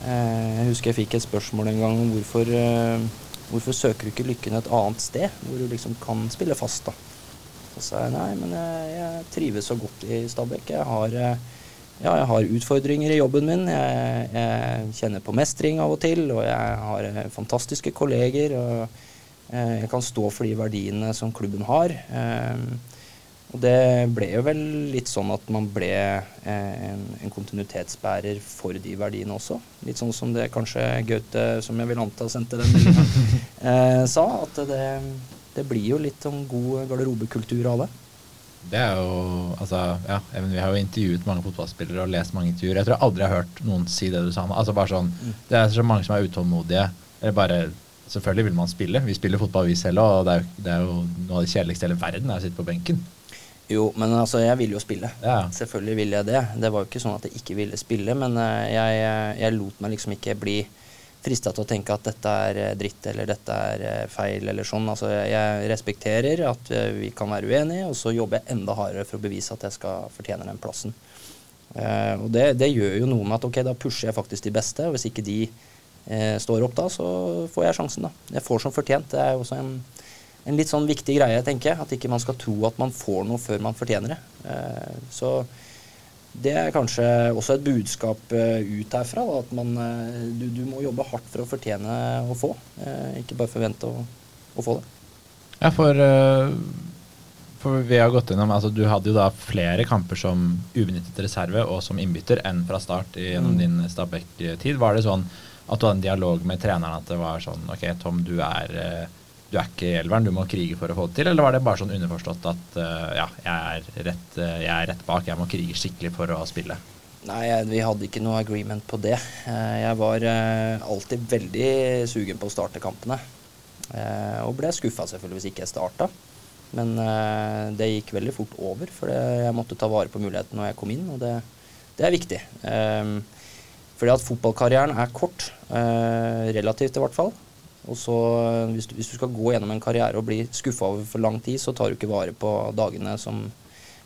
Eh, jeg husker jeg fikk et spørsmål en gang om hvorfor, eh, hvorfor søker du ikke lykken et annet sted, hvor du liksom kan spille fast. da. Så sa jeg nei, men jeg, jeg trives så godt i Stabæk. Jeg har, eh, ja, jeg har utfordringer i jobben min. Jeg, jeg kjenner på mestring av og til, og jeg har eh, fantastiske kolleger. og eh, Jeg kan stå for de verdiene som klubben har. Eh, og det ble jo vel litt sånn at man ble eh, en, en kontinuitetsbærer for de verdiene også. Litt sånn som det kanskje Gaute, som jeg vil anta sendte den meldinga, eh, sa. At det, det blir jo litt sånn god garderobekultur av det. Det er jo, altså, ja, Vi har jo intervjuet mange fotballspillere og lest mange intervjuer. Jeg tror jeg aldri har hørt noen si det du sa nå. Altså bare sånn, Det er så mange som er utålmodige. Eller bare, Selvfølgelig vil man spille. Vi spiller fotball, vi selv òg. Og det er, jo, det er jo noe av det kjedeligste i hele verden er å sitte på benken. Jo, men altså, jeg ville jo spille. Ja. Selvfølgelig ville jeg det. Det var jo ikke sånn at jeg ikke ville spille, men eh, jeg, jeg lot meg liksom ikke bli frista til å tenke at dette er eh, dritt eller dette er eh, feil eller sånn. Altså, jeg- respekterer at vi kan være uenige, og så jobber jeg enda hardere for å bevise at jeg skal fortjene den plassen. Uh, og det, det gjør jo noe med at ok, da pusher jeg faktisk de beste, og hvis ikke de uh, står opp da, så får jeg sjansen, da. Jeg får som fortjent. Det er jo også en, en litt sånn viktig greie, tenker jeg. At ikke man skal tro at man får noe før man fortjener det. Eh, så det er kanskje også et budskap eh, ut herfra. Da, at man, eh, du, du må jobbe hardt for å fortjene å få, eh, ikke bare forvente å, å få det. Ja, for, for vi har gått gjennom altså Du hadde jo da flere kamper som ubenyttet reserve og som innbytter enn fra start gjennom gjennom din Stabæk-tid. Var det sånn at du hadde en dialog med treneren at det var sånn Ok, Tom, du er, du er ikke i elveren, du må krige for å få det til? Eller var det bare sånn underforstått at eh, ja, jeg er, rett, eh, jeg er rett bak, jeg må krige skikkelig for å spille? Nei, vi hadde ikke noe agreement på det. Eh, Jeg var alltid veldig sugen på å starte kampene. Og ble skuffa selvfølgelig hvis ikke jeg starta. Men det gikk veldig fort over, for jeg måtte ta vare på muligheten når jeg kom inn, og det, det er viktig. Fordi at fotballkarrieren er kort, relativt i hvert fall. Og så eh, hvis du, hvis du skal gå gjennom en karriere og bli skuffa over for lang tid, så tar du ikke vare på dagene som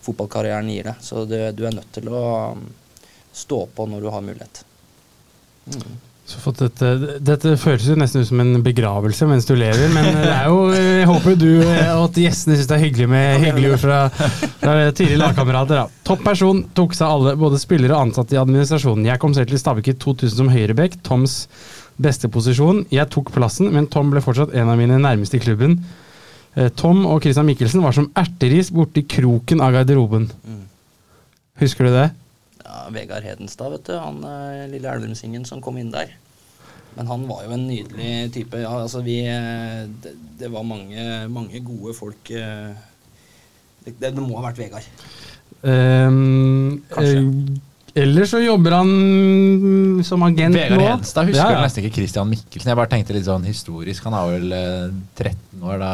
fotballkarrieren gir deg. Så du, du er nødt til å um, stå på når du har mulighet. Mm. Dette, dette føles jo nesten ut som en begravelse mens du lever, men det er jo, jeg håper du og at gjestene syns det er hyggelig med hyggelige ord fra, fra tidligere lagkamerater. Topp person tok seg alle, både spillere og ansatte i administrasjonen. Jeg kom selv til Stabæk i 2000 som høyrebekk, Toms beste posisjon. Jeg tok plassen, men Tom ble fortsatt en av mine nærmeste i klubben. Eh, Tom og Christian Mikkelsen var som erteris borti kroken av garderoben. Mm. Husker du det? Ja, Vegard Hedenstad, vet du. Han eh, lille Elverumsingen som kom inn der. Men han var jo en nydelig type. Ja, altså vi eh, det, det var mange, mange gode folk det, det må ha vært Vegard. Um, Kanskje. eh, ellers så jobber han som agent Vegard nå. Hedenstad husker Ja, ja. nesten ikke Christian Mikkelsen. Jeg bare tenkte litt sånn historisk. Han er vel eh, 13 år da.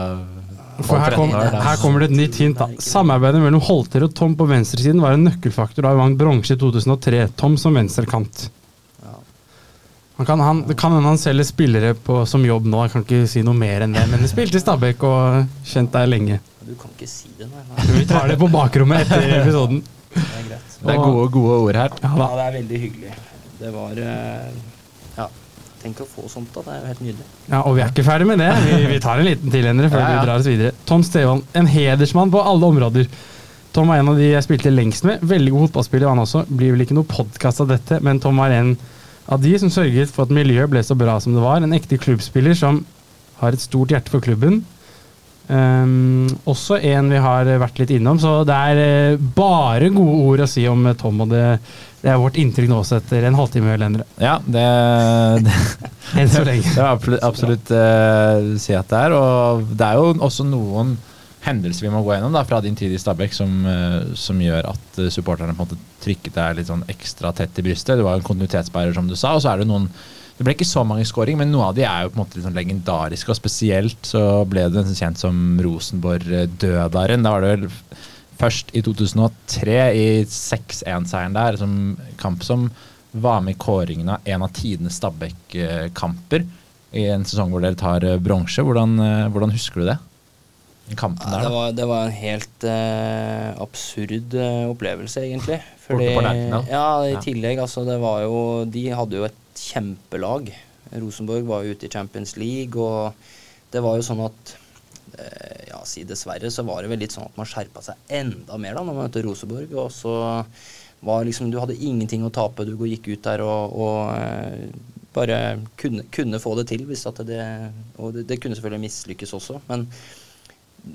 For her, kom, år da. her kommer det et nytt hint. da. Samarbeidet mellom Holter og Tom på venstresiden var en nøkkelfaktor da vi vant bronse i 2003. Tom som venstrekant. Han kan, han, det kan hende han selger spillere på, som jobb nå, jeg kan ikke si noe mer enn det. Men det spilte i Stabæk og kjent der lenge. Du kan ikke si det, nå nei. Vi tar det på bakrommet etter episoden. Det er gode, gode ord her. Ja, da. det er veldig hyggelig. Det var eh, Ja. Tenk å få sånt, da. Det er jo helt nydelig. Ja, og vi er ikke ferdig med det. Vi, vi tar en liten til Endre, før Ja, ja. vi drar oss videre. Tom Stevold, en hedersmann på alle områder. Tom var en av de jeg spilte lengst med. Veldig god fotballspiller han også. Blir vel ikke noe podkast av dette, men Tom var en av de som sørget for at miljøet ble så bra som det var. En ekte klubbspiller som har et stort hjerte for klubben. Ehm, også en vi har vært litt innom, så det er eh, bare gode ord å si om eh, Tom. Og det, det er vårt inntrykk nå også etter en halvtime eller endre. Ja, det, det Enn så lenge. Det vil jeg absolutt, eh, si at det er. Og det er jo også noen hendelser vi må gå gjennom da, fra din tid i Stabæk som, som gjør at supporterne på en måte trykket deg litt sånn ekstra tett i brystet. Du var jo en kontinuitetsbærer, som du sa. Og så er det noen Det ble ikke så mange skåringer, men noen av de er jo på en måte litt sånn legendariske. Og spesielt så ble det kjent som Rosenborg-dødaren. Da var det vel først i 2003, i 6-1-seieren der, som kamp som var med i kåringen av en av tidenes Stabæk-kamper i en sesong hvor dere tar eh, bronse. Hvordan, eh, hvordan husker du det? Kampen Ja, der, det, var, det var en helt uh, absurd opplevelse, egentlig. Fordi, ja, i tillegg, altså, det var jo De hadde jo et kjempelag. Rosenborg var ute i Champions League, og det var jo sånn at eh, Ja, si dessverre, så var det vel litt sånn at man skjerpa seg enda mer da når man møtte Rosenborg. Og så var liksom Du hadde ingenting å tape. Du gikk ut der og, og eh, bare kunne, kunne få det til hvis at det Og det, det kunne selvfølgelig mislykkes også, men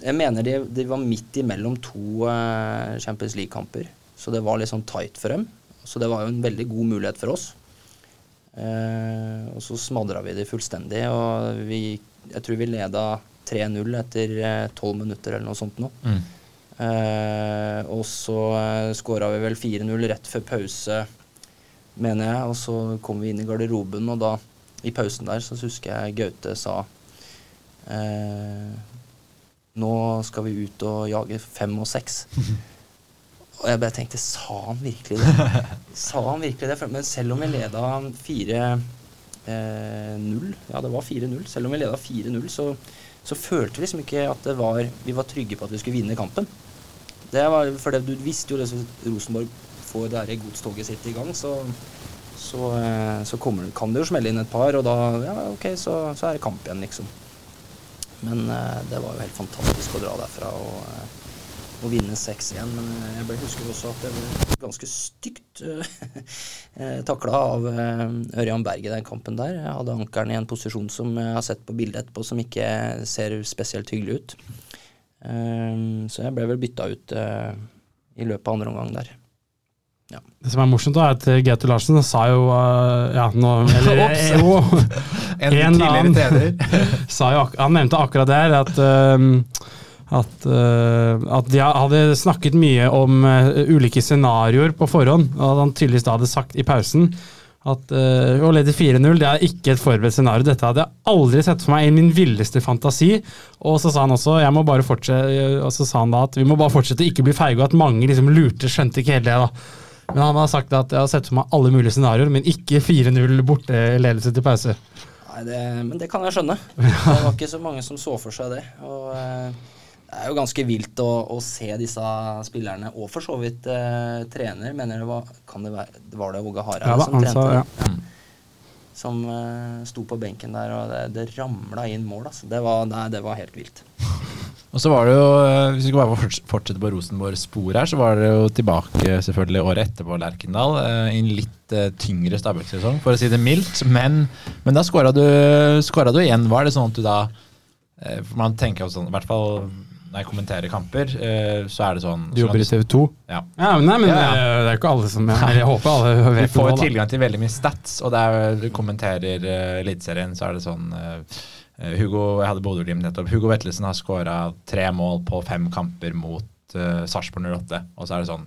jeg mener de, de var midt imellom to eh, Champions League-kamper. Så det var litt sånn tight for dem. Så det var jo en veldig god mulighet for oss. Eh, og så smadra vi det fullstendig. Og vi, jeg tror vi leda 3-0 etter tolv minutter eller noe sånt nå. Mm. Eh, og så uh, skåra vi vel 4-0 rett før pause, mener jeg. Og så kom vi inn i garderoben, og da, i pausen der, så husker jeg Gaute sa eh, Nå skal vi ut og jage fem og seks. Og jeg bare tenkte, sa han virkelig det? Sa han virkelig det? Men selv om vi leda 4-0, ja det var 4-0, selv om vi leda 4-0, så, så følte vi liksom ikke at det var, vi var trygge på at vi skulle vinne kampen. Det var, for det, du visste jo det som Rosenborg får det der godstoget sitt i gang, så, så, eh, så kommer, kan det jo smelle inn et par, og da ja, ok, så, så er det kamp igjen, liksom. Men eh, det var jo helt fantastisk å dra derfra og, eh, og vinne 6-1. Men eh, jeg husker også at det ble ganske stygt uh, takla av eh, Ørjan Berg i den kampen der. Jeg hadde ankeren i en posisjon som jeg har sett på bildet etterpå, som ikke ser spesielt hyggelig ut. Så jeg ble vel bytta ut eh, i løpet av andre omgang der. Det som er morsomt, da, er at Gaute Larsen sa jo Ja, nå eller, jo, En En tidligere annen. trener. sa jo, Han nevnte akkurat det her, at, um, at, uh, at de hadde snakket mye om uh, ulike scenarioer på forhånd. Og at han tydeligvis da hadde sagt i pausen at uh, å lede 4-0 det er ikke et forberedt scenario. Dette hadde jeg aldri sett for meg i min villeste fantasi. Og så sa han også jeg må bare fortsette, og så sa han da at vi må bare fortsette å ikke bli feige, og at mange liksom lurte, skjønte ikke helt det. da. Men han har sagt at jeg har sett for meg alle mulige scenarioer, men ikke 4-0 borteledelse til pause. Nei, det, men det kan jeg skjønne. Det var ikke så mange som så for seg det. Og eh, det er jo ganske vilt å, å se disse spillerne, og for så vidt eh, trener, mener det var Kan det være Var det Åge Hareide Ja, som trente? sa, ja. det? Som eh, sto på benken der, og det, det ramla inn mål, altså. Det var, nei, det var helt vilt. Og så var det jo, eh, Hvis vi skal bare forts- fortsette på Rosenborg-spor her, så var det jo tilbake selvfølgelig året etterpå Lerkendal. eh, I en litt eh, tyngre Stabæk-sesong, for å si det mildt. Men, men da skåra du, du igjen. Var det sånn at du da For man tenker jo sånn, i hvert fall når jeg kommenterer kamper, eh, så er det sånn Du jobber i TV 2? Ja. Ja, men, nei, men Ja, ja. Det, er jo ikke alle som jeg håper alle Du vet får det jo nå, tilgang til veldig mye stats, og der du kommenterer uh, Eliteserien, så er det sånn eh, Hugo, Jeg hadde Bodø-Glimt nettopp. Hugo Vetlesen har skåra tre mål på fem kamper mot uh, Sarpsborg 08. Og så er det sånn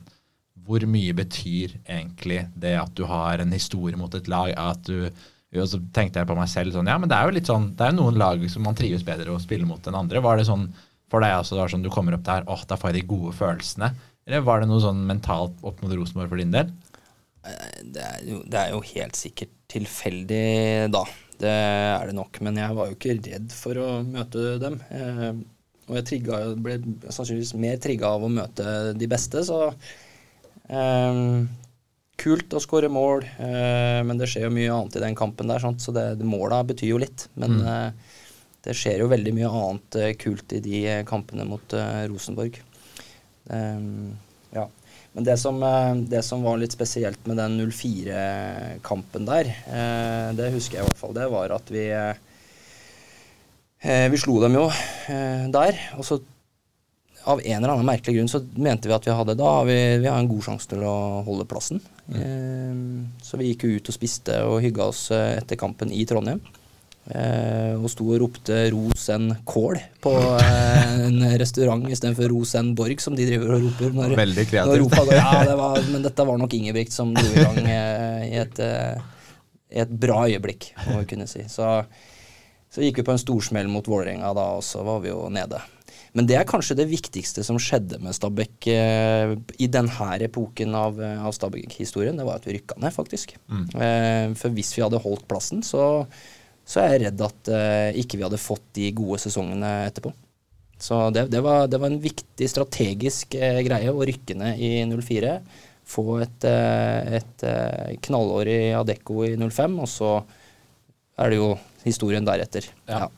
Hvor mye betyr egentlig det at du har en historie mot et lag? At du og så tenkte jeg på meg selv sånn Ja, men det er jo litt sånn Det er jo noen lag som man trives bedre å spille mot enn andre. Var det sånn for deg også, det var sånn du kommer opp der, åh, da får jeg de gode følelsene? Eller var det noe sånn mentalt opp mot Rosenborg for din del? Det er, jo, det er jo helt sikkert tilfeldig, da. Det er det nok. Men jeg var jo ikke redd for å møte dem. Eh, og jeg trigga, ble sannsynligvis mer trigga av å møte de beste, så eh, Kult å skåre mål, eh, men det skjer jo mye annet i den kampen der, sant? så det, måla betyr jo litt. Men eh, det skjer jo veldig mye annet eh, kult i de eh, kampene mot eh, Rosenborg. Um, ja. Men det som, det som var litt spesielt med den 04-kampen der, det husker jeg i hvert fall, det var at vi Vi slo dem jo der, og så av en eller annen merkelig grunn så mente vi at vi hadde da vi, vi har en god sjanse til å holde plassen. Eh, så vi gikk jo ut og spiste og hygga oss etter kampen i Trondheim. Eh, og sto og ropte 'Rosen Kål' på eh, en restaurant istedenfor 'Rosen Borg', som de driver og roper. Når, Veldig når kreativt. ropa. Ja, det var, men dette var nok Ingebrigt som dro i gang eh, i, et, eh, i et bra øyeblikk, må vi kunne si. Så, så gikk vi på en storsmell mot Vålerenga da, og så var vi jo nede. Men det er kanskje det viktigste som skjedde med Stabæk eh, i denne epoken av, eh, av Stabæk-historien. Det var at vi rykka ned, faktisk. Eh, for hvis vi hadde holdt plassen, så, så er jeg redd at eh, ikke vi hadde fått de gode sesongene etterpå. Så det, det, var, det var en viktig strategisk eh, greie å rykke ned i 04. Få et, eh, et eh, knallår i Adecco i 05, og så er det jo historien deretter. Ja. Ja.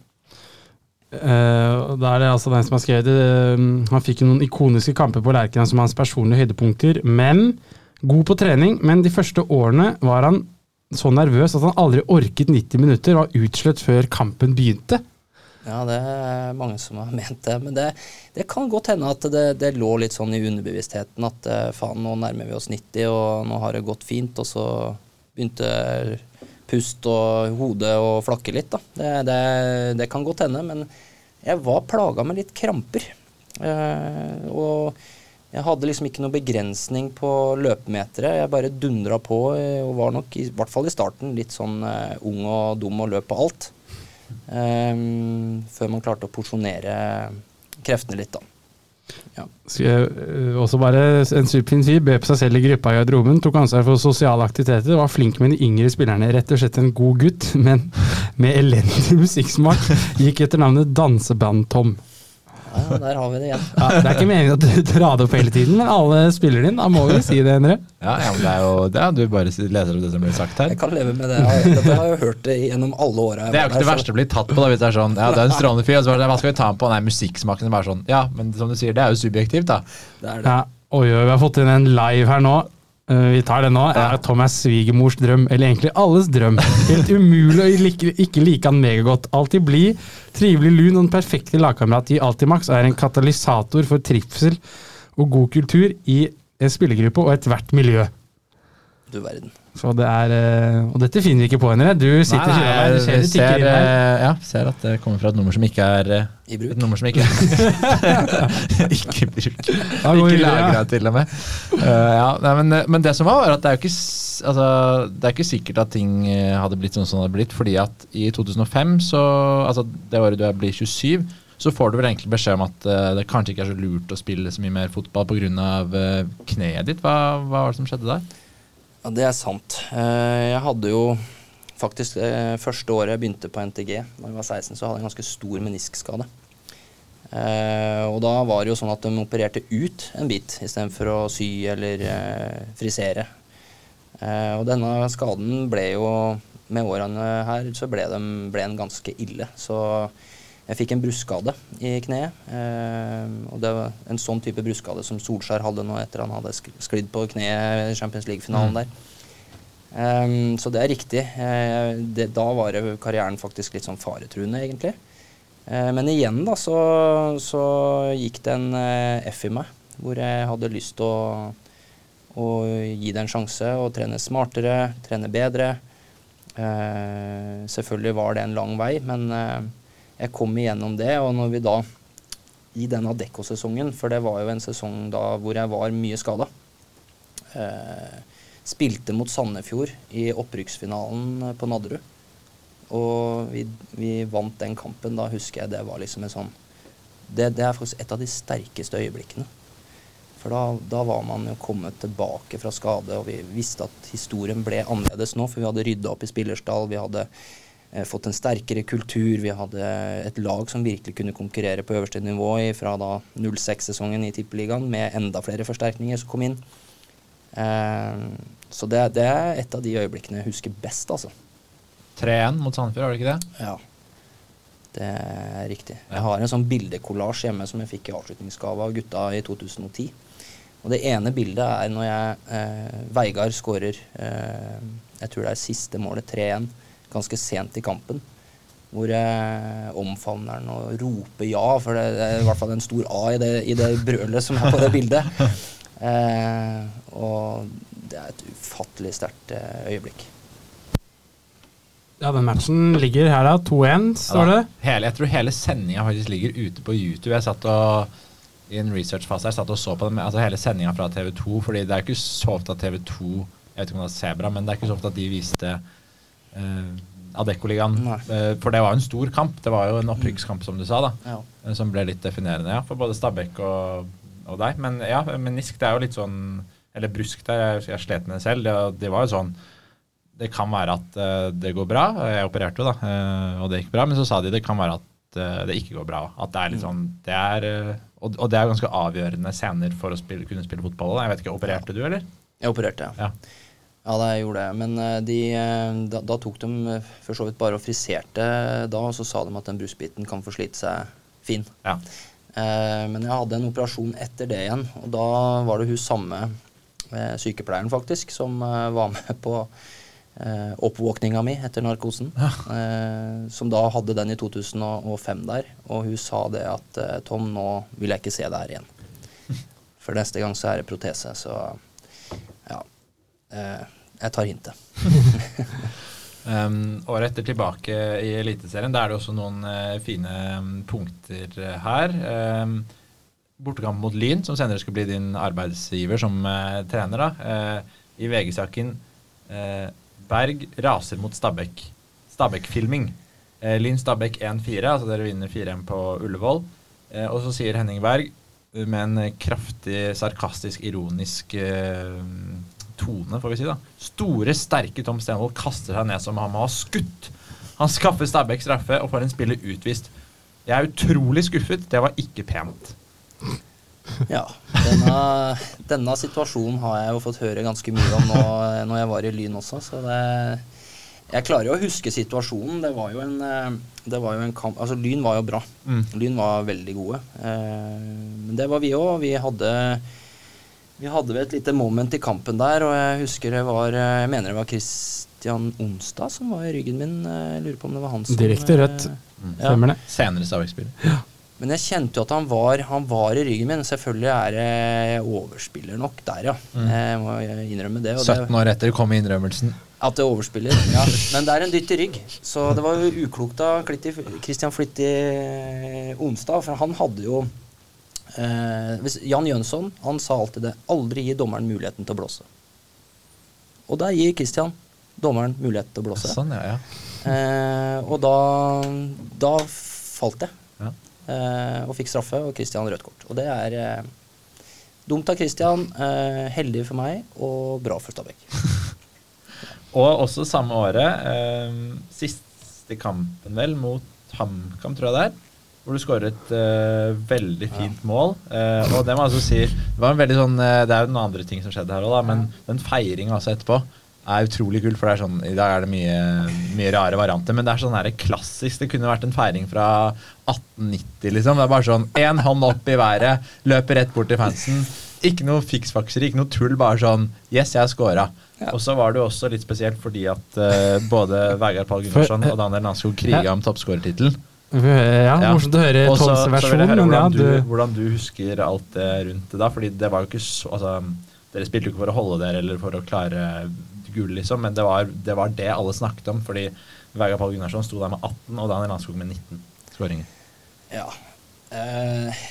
Uh, og da er det altså den som har skrevet det. eh, Han fikk noen ikoniske kamper på Lerkena som hans personlige høydepunkter. Men god på trening, men de første årene var han så nervøs at han aldri orket 90 minutter, var utslett før kampen begynte. Ja, det er mange som har ment det. Men det, det kan godt hende at det, det lå litt sånn i underbevisstheten at eh, faen, nå nærmer vi oss 90, og nå har det gått fint. Og så begynte pust og hodet å flakke litt, da. Det, det, det kan godt hende. Men jeg var plaga med litt kramper. Eh, og jeg hadde liksom ikke noen begrensning på løpemeteret. Jeg bare dundra på eh, og var nok, i hvert fall i starten, litt sånn uh, ung og dum og løp på alt. Um, før man klarte å porsjonere kreftene litt, da. Skal jeg, eh, også bare en superfin fyr, bød på seg selv i gruppa i garderoben, tok ansvar for sosiale aktiviteter, var flink med de yngre spillerne. Rett og slett en god gutt, men med elendig musikksmak. Gikk etter navnet Danseband-Tom. Ja, der har vi det igjen. Ja, det er ikke meningen at du drar det opp hele tiden, men alle spiller din. Da må vi si det, Endre. Ja, ja, men det er jo det er, Du bare leser opp det som blir sagt her. Jeg kan leve med det. Jeg- Dette har jeg jo hørt det gjennom alle åra. Det er jo ikke det verste å bli tatt på da, hvis det er sånn Ja, det er en strålende fyr, og så bare, hva skal vi ta ham på? Nei, musikksmaken er bare sånn Ja, men som du sier, det er jo subjektivt, da. Det er det. Ja, oi, oi, vi har fått inn en live her nå. Eh, vi tar den nå. Er Tom er svigermors drøm, eller egentlig alles drøm. Helt umulig å like, ikke like han megagodt. Alltid blid, trivelig lun og den perfekte lagkamerat i Altimax og er en katalysator for trivsel og god kultur i en spillergruppe og ethvert miljø. Du verden. Så det er, eh, Og dette finner vi ikke på, Endre. Du sitter Nei, nei, ser jeg ser, her. eh, ja, ser at det kommer fra et nummer som ikke er eh, I bruk. Et nummer som ikke Ikke bruk. Da Ikke lagra til og med. Uh, ja, nei, men, men det som var, var at det er jo ikke, altså, det er ikke sikkert at ting hadde blitt sånn som det hadde blitt, fordi at i 2005, så, altså det året du er blir 27, så får du vel egentlig beskjed om at uh, det kanskje ikke er så lurt å spille så mye mer fotball pga. Uh, kneet ditt. Hva, hva var det som skjedde der? Ja, det er sant. Eh, jeg hadde jo faktisk eh, første året jeg begynte på NTG, da jeg var 16, så hadde jeg en ganske stor meniskskade. Eh, og da var det jo sånn at de opererte ut en bit istedenfor å sy eller frisere. Og denne skaden ble jo Med årene her så ble den ganske ille. Så jeg fikk en bruskskade i kneet. Eh, og det var en sånn type bruskskade som Solskjær hadde nå etter han hadde sk- sklidd på kneet i Champions League-finalen der. Um, så det er riktig. Eh, det, da var karrieren faktisk litt sånn faretruende, egentlig. Eh, men igjen da, så, så gikk det en eh, F i meg, hvor jeg hadde lyst til å, å gi det en sjanse og trene smartere, trene bedre. Eh, selvfølgelig var det en lang vei, men eh, jeg kom igjennom det. Og når vi da, i denne Adecco-sesongen, for det var jo en sesong da hvor jeg var mye skada eh, Spilte mot Sandefjord i opprykksfinalen på Nadderud. Og vi, vi vant den kampen. Da husker jeg det var liksom en sånn det, det er faktisk et av de sterkeste øyeblikkene. For da, da var man jo kommet tilbake fra skade, og vi visste at historien ble annerledes nå, for vi hadde rydda opp i spillerstall, vi hadde fått en sterkere kultur, vi hadde et lag som virkelig kunne konkurrere på øverste nivå fra da 06-sesongen i Tippeligaen, med enda flere forsterkninger som kom inn. Eh, så det, det er et av de øyeblikkene jeg husker best, altså. 3-1 mot Sandefjord, var det ikke det? Ja. Det er riktig. Jeg har en sånn bildekollasj hjemme som jeg fikk i avslutningsgave av gutta i 2010. Og det ene bildet er når jeg eh, Veigard skårer eh, Jeg tror det er siste målet, 3-1, ganske sent i kampen. Hvor jeg omfavner den og roper ja, for det, er i hvert fall en stor A i det, i det brølet som er på det bildet. Eh, og det er et ufattelig sterkt eh, øyeblikk. Ja, den matchen ligger her, da. 2-1, står det. Ja, Hele, jeg tror hele sendinga faktisk ligger ute på YouTube. Jeg satt og i en researchfase her satt og så på den, altså hele sendinga fra TV2. fordi det er ikke så ofte at TV2 Jeg vet ikke om det er Sebra, men det er ikke så ofte at de viste Adeccoligaen. Nei. Eh, for det var jo en stor kamp. Det var jo en opprykkskamp, som du sa, da. Ja. eh, Som ble litt definerende ja, for både Stabæk og, og deg. Men ja, menisk det er jo litt sånn Eller brusk, der, jeg, jeg slet med det selv. Det, det var jo sånn det kan være at uh, det går bra. Jeg opererte jo, da, uh, og det gikk bra. Men så sa de det kan være at uh, det ikke går bra. At det er litt sånn det er, eh, og, og det er ganske avgjørende scener for å spille, kunne spille fotball. Da. Jeg vet ikke, Opererte du, eller? Jeg opererte, ja. Ja. Ja, det gjorde jeg. Men eh, de, eh, da, da tok de eh, for så vidt bare og friserte da, og så sa de at den brusbiten kan få slite seg fin. Ja. Eh, men jeg hadde en operasjon etter det igjen, og da var det hun samme eh, sykepleieren faktisk som eh, var med på eh, oppvåkninga mi etter narkosen. Eh, som da hadde den i 2005 der, og hun sa det at Tom, nå vil jeg ikke se deg her igjen. For neste gang så er det protese, så ja. Eh, jeg tar hintet. Um, året etter tilbake i Eliteserien. Da er det også noen uh, fine um, punkter uh, her. Um, bortekamp mot Lyn, som senere skal bli din arbeidsgiver som uh, trener. da. I VG-saken Berg raser mot Stabæk. Stabæk-filming. Lyn Stabæk 1-4, altså dere vinner 4-1 på Ullevål. Og så sier Henning Berg med en kraftig sarkastisk, ironisk eh, tone, får vi si. da. Store, sterke Tom Stenvold kaster seg ned som han må ha skutt. Han skaffer Stabæk straffe og får en spiller utvist. Jeg er utrolig skuffet. Det var ikke pent. Ja, denne, denne situasjonen har jeg jo fått høre ganske mye om nå når jeg var i Lyn også, så det Jeg klarer jo å huske situasjonen. Det var jo en, det var jo en kamp Altså, Lyn var jo bra. Mm. Lyn var veldig gode. Eh, Men det var vi òg. Vi hadde vi hadde vel et lite moment i kampen der, og jeg husker det var eh, Jeg mener det var Christian Onsdag som var i ryggen min. eh, Jeg lurer på om det var han som Direkte rødt. eh, Mm. Ja. Stemmer det. Senere Stabæk-spiller. Men jeg kjente jo at han var, han var i ryggen min. Selvfølgelig er jeg overspiller nok der, ja. Mm. Jeg må innrømme det. Og 17 år etter kom innrømmelsen. at det overspiller, ja. Men det er en dytt i rygg. Så det var jo uklokt av Christian Flittig Onsdag, for han hadde jo eh, Jan Jønsson han sa alltid det. Aldri gi dommeren muligheten til å blåse. Og der gir Kristian dommeren mulighet til å blåse. Sånn, ja, ja. Eh, og da, da falt jeg. Ja. eh, og fikk straffe, og Kristian rødt kort. Og det er eh, dumt av Kristian, eh, heldig for meg og bra for Stabæk. Og også samme året, eh, siste kampen vel, mot HamKam, tror jeg det er. Hvor du skårer et uh, veldig fint mål. Uh, og det må jeg altså si Det var en veldig sånn uh, Det er jo noen andre ting som skjedde her òg, men den feiringa altså etterpå er utrolig kul. For det er sånn I dag er det mye, mye rare varianter, men det er sånn her klassisk. Det kunne vært en feiring fra 1890, liksom. Det er bare sånn én hånd opp i været, løper rett bort til fansen. Ikke noe fiksfakseri, ikke noe tull. Bare sånn Yes, jeg har scora. Ja. Og så var det jo også litt spesielt fordi at uh, både Vegard Pall Gunnarsson og Daniel Nanskog kriga om toppskårertittelen. Ja, Ja. morsomt å høre Toms versjon, høre men ja, hvordan, du, du hvordan du husker alt det rundt det da. Fordi det var jo ikke så altså, Dere spilte jo ikke for å holde dere eller for å klare gull, liksom, men det var, det var det alle snakket om. Fordi Vegard Pall Gunnarsson sto der med 18, og Daniel Landskog med 19 skåringer. Ja. Eh,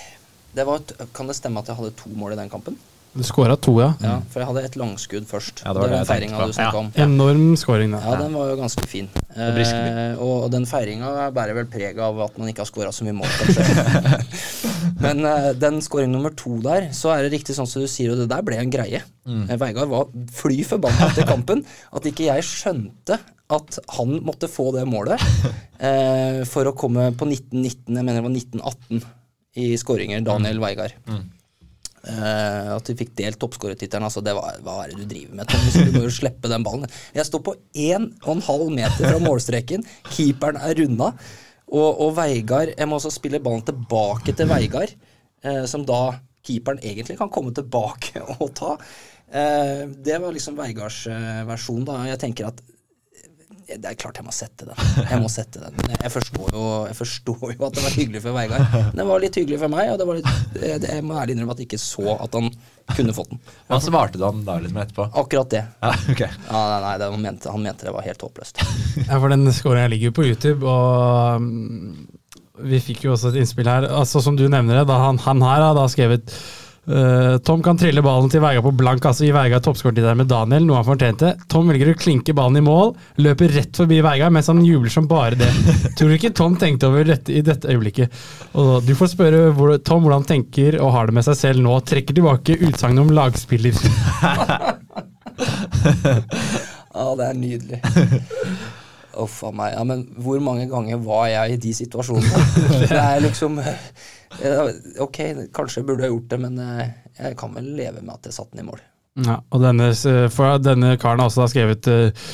det var, et- kan det stemme at jeg hadde to mål i den kampen? Du skåra to, ja. Ja, For jeg hadde et langskudd først. Ja, det var det den jeg feiringa du snakka Ja. om. Enorm scoring, da. Ja, den var jo ganske fin. Eh, og, den feiringa bærer vel preg av at man ikke har skåra så mye mål, kanskje. Men eh, den scoring nummer to der, så er det riktig sånn som du sier, og det der ble en greie. Mm. Eh, Veigard var fly forbanna etter kampen at ikke jeg skjønte at han måtte få det målet eh, for å komme på 1919, jeg mener det var 1918 i skåringer, Daniel Veigard. Mm. Eh, at de fikk delt toppskårertittelen. Altså, det var, hva er det du driver med, Thomas? Du må jo slippe den ballen. Jeg står på 1,5 meter fra målstreken, keeperen er runda, og, og Veigard Jeg må også spille ballen tilbake til Veigard, uh, som da keeperen egentlig kan komme tilbake og ta. Uh, det var liksom Veigards versjon, da. Jeg tenker at det er klart jeg må sette den. Jeg må sette den. Jeg forstår jo, jeg forstår jo at det var hyggelig for Veigard. Men det var litt hyggelig for meg, og det var litt, jeg, jeg må ærlig innrømme at jeg ikke så at han kunne fått den. Hva svarte du han da liksom etterpå? Akkurat det. Ja, okay. Ja, nei, nei, det, han, mente, han mente det var helt håpløst. Ja, for den scoringa ligger jo på YouTube, og mm, vi fikk jo også et innspill her. Altså Som du nevner det, da han, han her har da skrevet eh, Tom kan trille ballen til Veigar på blank altså gi Veigar toppskårertittelen med Daniel, noe han fortjente. Tom velger å klinke ballen i mål, løper rett forbi Veigar mens han jubler som bare det. Tror du ikke Tom tenkte over dette i dette øyeblikket? Og Du får spørre hvor, Tom hvordan han tenker og har det med seg selv nå. Trekker tilbake utsagnet om lagspiller. Ja, det er nydelig. Uff a meg. Ja, men hvor mange ganger var jeg i de situasjonene? Det er liksom Ok, kanskje burde jeg gjort det, men eh, jeg kan vel leve med at jeg satte den i mål. Ja, og denne, denne karen har også skrevet eh,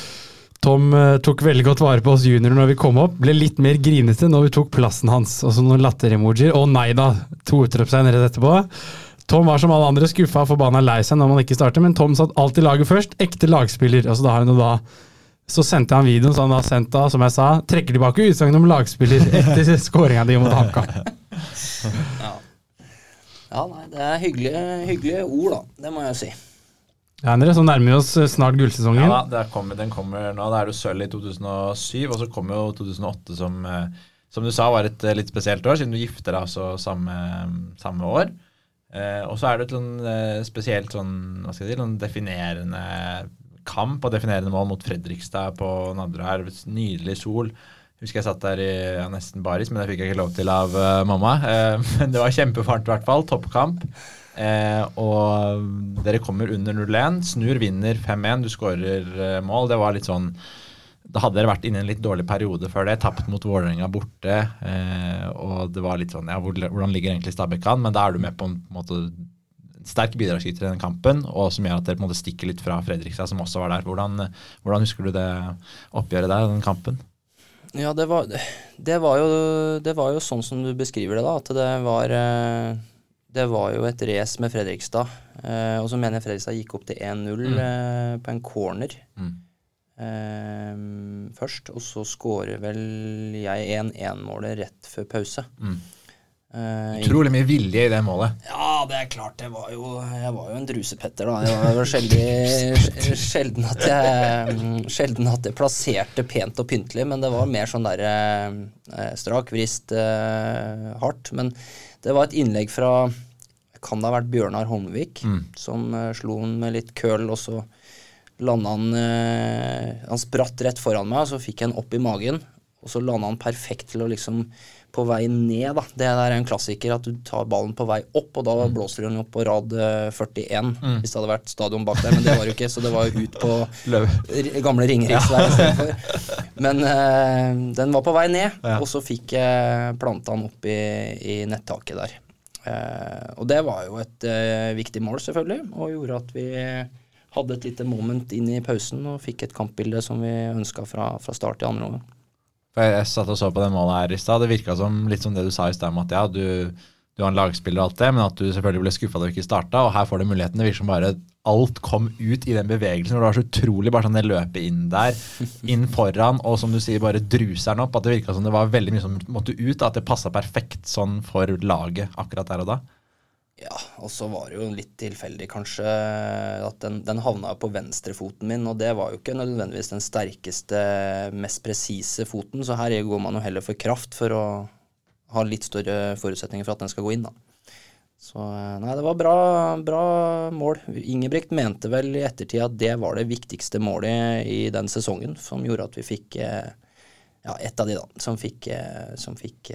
Tom eh, tok veldig godt vare på oss juniorer når vi kom opp, ble litt mer grinete når vi tok plassen hans. Og så noen latteremojier. Å nei da! To utropstegn rett etterpå. Tom var som alle andre skuffa og forbanna lei seg når man ikke starter, men Tom satt alltid laget først. Ekte lagspiller. Altså da har jo da så sendte han videoen som han har sendt da, som jeg sa, trekker tilbake utsagnet om lagspiller etter skåringa di mot HamKam. Ja. ja, nei, det er hyggelige, hyggelige ord, da. Det må jeg si. Ja, André, så nærmer vi oss eh, snart gullsesongen. Ja da, kommer, den kommer nå. Da er det sølv i 2007, og så kommer jo 2008 som eh, som du sa var et eh, litt spesielt år, siden du gifter deg altså samme, samme år. Eh, og så er det et sånn eh, spesielt sånn, hva skal jeg si, sånn definerende kamp og definerende mål mot Fredrikstad på Nadderud her. Nydelig sol. Husker jeg satt der i ja, nesten baris, men det fikk jeg ikke lov til av uh, mamma. Uh, men det var kjempevarmt i hvert fall. Toppkamp. Uh, og dere kommer under 0-1. Snur, vinner 5-1. Du skårer mål. Det var litt sånn Da hadde dere vært inne i en litt dårlig periode før det. Tapt mot Vålerenga borte. Og det var litt sånn Ja, hvordan ligger egentlig Stabæk an? Men da er du med på en, måte sterk bidragsyter i den kampen, og som gjør at dere på en måte stikker litt fra Fredrikstad, som også var der. Hvordan, hvordan husker du det oppgjøret der, den kampen? Ja, det var, det var, jo, det var jo sånn som du beskriver det, da. At det var eh, Det var jo et race med Fredrikstad. Eh, og så mener jeg Fredrikstad gikk opp til 1-0 Mm. eh, på en corner Mm. først. Og så scorer vel jeg 1-1-målet rett før pause. Mm. Eh, Utrolig mye vilje i det målet. ja, det er klart. Jeg var jo, jeg var jo en drusepetter, da. Det var sjelden, sjelden, at jeg, mm, sjelden at jeg plasserte pent og pyntelig, men det var mer sånn derre eh, strak vrist, eh, hardt. Men det var et innlegg fra Kan det ha vært Bjørnar Holmvik, Mm. som eh, slo den med litt køl, og så landa han eh, Han spratt rett foran meg, og så fikk jeg den opp i magen. Og så landa han perfekt til å liksom på vei ned, da. Det er en klassiker, at du tar ballen på vei opp, og da blåser du den opp på rad eh, 41, hvis det hadde vært stadion bak der, men det var jo ikke, så det var jo ut på gamle Ringeriks ja. der istedenfor. Men eh, den var på vei ned, Ja. og så fikk jeg planta den opp i, i nettaket der. Uh, og det var jo et uh, viktig mål, selvfølgelig, og gjorde at vi hadde et lite moment inn i pausen og fikk et kampbilde som vi ønska fra, fra start i andre omgang. For jeg, jeg satt og så på det målet her i stad. Det virka som litt som det du sa i stad, at ja, du, du var en lagspiller og alt det, men at du selvfølgelig ble skuffa da du ikke starta. Og her får du muligheten. Det virker som bare alt kom ut i den bevegelsen. hvor Det var så utrolig bare sånn det løpet inn der, inn foran, og som du sier, bare druser den opp. At det virka som det var veldig mye som måtte ut. At det passa perfekt sånn for laget akkurat der og da. Ja, og så var det jo litt tilfeldig kanskje at den, den havna på venstrefoten min, og det var jo ikke nødvendigvis den sterkeste, mest presise foten, så her går man jo heller for kraft for å ha litt større forutsetninger for at den skal gå inn, da. Så eh, nei, det var bra, bra mål. Ingebrigt mente vel i ettertid at det var det viktigste målet i den sesongen, som gjorde at vi fikk eh, Ja, ett av de, da, som fikk, eh, som fikk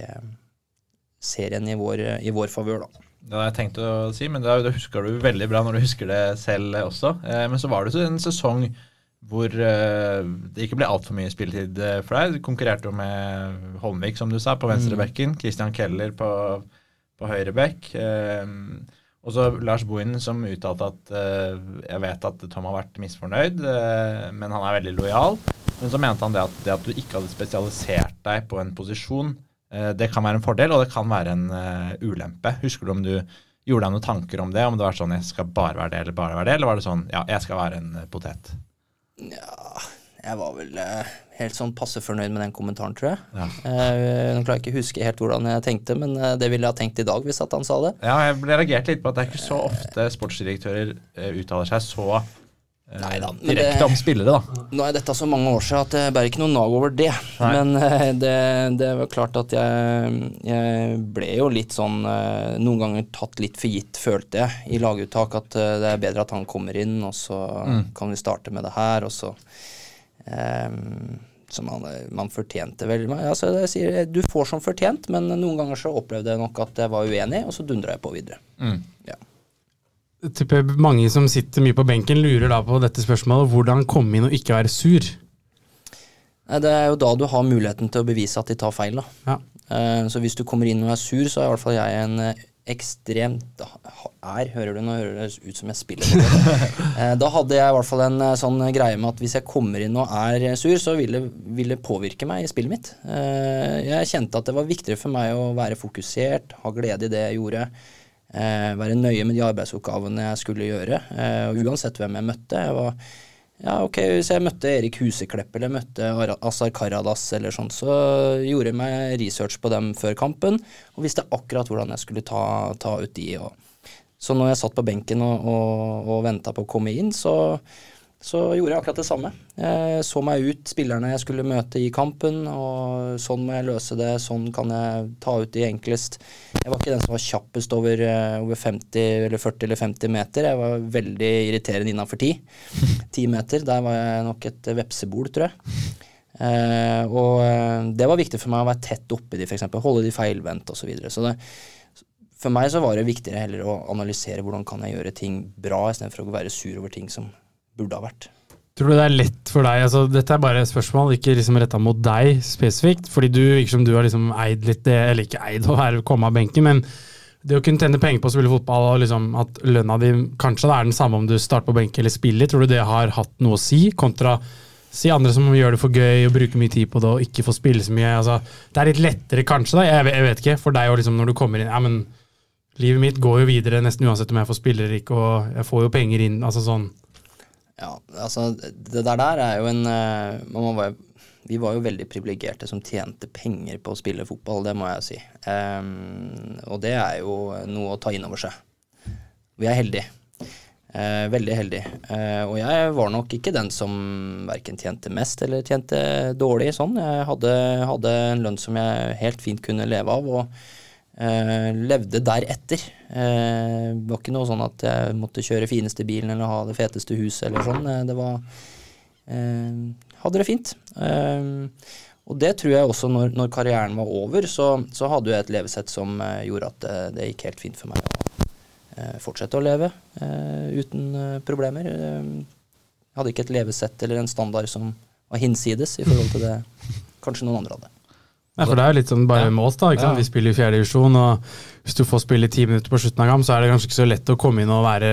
serien i vår, i vår favør, da. Det hadde jeg tenkt å si, men det, husker du veldig bra når du husker det selv også. Eh, men så var det så en sesong hvor eh, det ikke ble altfor mye spilletid eh, for deg. Du konkurrerte jo med Holmvik, som du sa, på venstrebekken. Christian Keller på, på høyrebekk. Og så Lars Bohinen, som uttalte at jeg vet at Tom har vært misfornøyd, men han er veldig lojal. Men så mente han det at det at du ikke hadde spesialisert deg på en posisjon, det kan være en fordel, og det kan være en eh, ulempe. Husker du om du gjorde deg noen tanker om det? Om det var sånn jeg skal bare være det, eller bare være det? Eller var det sånn ja, jeg skal være en eh, potet? Ja, jeg var vel eh, helt sånn passe fornøyd med den kommentaren, tror jeg. Ja. Jeg klarer ikke å huske helt hvordan jeg tenkte, men eh, det ville jeg ha tenkt i dag hvis at han sa det. Ja, jeg ble reagert litt på at det er ikke så ofte sportsdirektører eh, uttaler seg så eh, Neida, direkte det- om spillere, da. Nå er dette så mange år siden at det bærer ikke noe nag over det. Nei. Men eh, det, det var klart at jeg, jeg ble jo litt sånn eh, Noen ganger tatt litt for gitt, følte jeg, i laguttak. At det er bedre at han kommer inn, og så Mm. kan vi starte med det her, og så um, Så man, man fortjente vel altså jeg sier, Du får som fortjent, men noen ganger så opplevde jeg nok at jeg var uenig, og så dundra jeg på videre. Mm. Ja. Tipper mange som sitter mye på benken, lurer da på dette spørsmålet. Hvordan komme inn og ikke være sur? Det er jo da du har muligheten til å bevise at de tar feil. Ja. Eh, Så hvis du kommer inn og er sur, så er i hvert fall jeg en eh, ekstremt Er, hører du nå hører det ut som jeg spiller. Eh, Da hadde jeg i hvert fall en sånn greie med at hvis jeg kommer inn og er sur, så vil det, vil det påvirke meg i spillet mitt. Jeg kjente at det var viktigere for meg å være fokusert, ha glede i det jeg gjorde. Eh, Være nøye med de arbeidsoppgavene jeg skulle gjøre, eh, og uansett hvem jeg møtte. Jeg var ja, ok, Hvis jeg møtte Erik Huseklepp eller møtte Azar Karadas, eller sånt, så gjorde jeg meg research på dem før kampen og visste akkurat hvordan jeg skulle ta, ta ut de. Og. Så når jeg satt på benken og, og, og venta på å komme inn, så, så gjorde jeg akkurat det samme. Jeg så meg ut spillerne jeg skulle møte i kampen, og sånn må jeg løse det, sånn kan jeg ta ut de enklest. Jeg var ikke den som var kjappest over, eh, over 50 eller 40 eller 50 meter. Jeg var veldig irriterende innafor 10. 10 meter, der var jeg nok et vepsebol, tror jeg. Eh, og eh, det var viktig for meg å være tett oppi de, f.eks. Holde de feilvendt osv. Så, videre. så det, for meg så var det viktigere heller å analysere hvordan kan jeg gjøre ting bra, istedenfor å være sur over ting som burde ha vært. Tror du det er lett for deg altså Dette er bare et spørsmål, ikke liksom retta mot deg spesifikt. Fordi du virker som du har liksom eid litt det, eller ikke eid å komme av benken, men det å kunne tjene penger på å spille fotball, og liksom at lønna di kanskje er den samme om du starter på benk eller spiller, tror du det har hatt noe å si, kontra si andre som gjør det for gøy og bruker mye tid på det og ikke får spille så mye? altså Det er litt lettere kanskje, da, jeg, jeg vet ikke, for deg og liksom når du kommer inn ja, men livet mitt går jo videre nesten uansett om jeg får spille eller ikke, og jeg får jo penger inn, altså sånn. Ja, altså det der der er jo en eh, må være, Vi var jo veldig privilegerte som tjente penger på å spille fotball, det må jeg si. Um, og det er jo noe å ta inn over seg. Vi er heldige. Eh, veldig heldige. Eh, og jeg var nok ikke den som verken tjente mest eller tjente dårlig sånn. Jeg hadde, hadde en lønn som jeg helt fint kunne leve av, og eh, levde deretter. Eh, det var ikke noe sånn at jeg måtte kjøre fineste bilen eller ha det feteste huset eller sånn. Eh, det var eh, Hadde det fint. Og det tror jeg også når, når karrieren var over, så, så hadde jeg et levesett som gjorde at det, gikk helt fint for meg å fortsette å leve uten problemer. Jeg hadde ikke et levesett eller en standard som var hinsides i forhold til det kanskje noen andre hadde. Nei, for det er jo litt sånn bare Ja. med oss, da. Ja. Vi spiller i fjerde divisjon, og hvis du får spille ti minutter på slutten av kamp, så er det kanskje ikke så lett å komme inn og være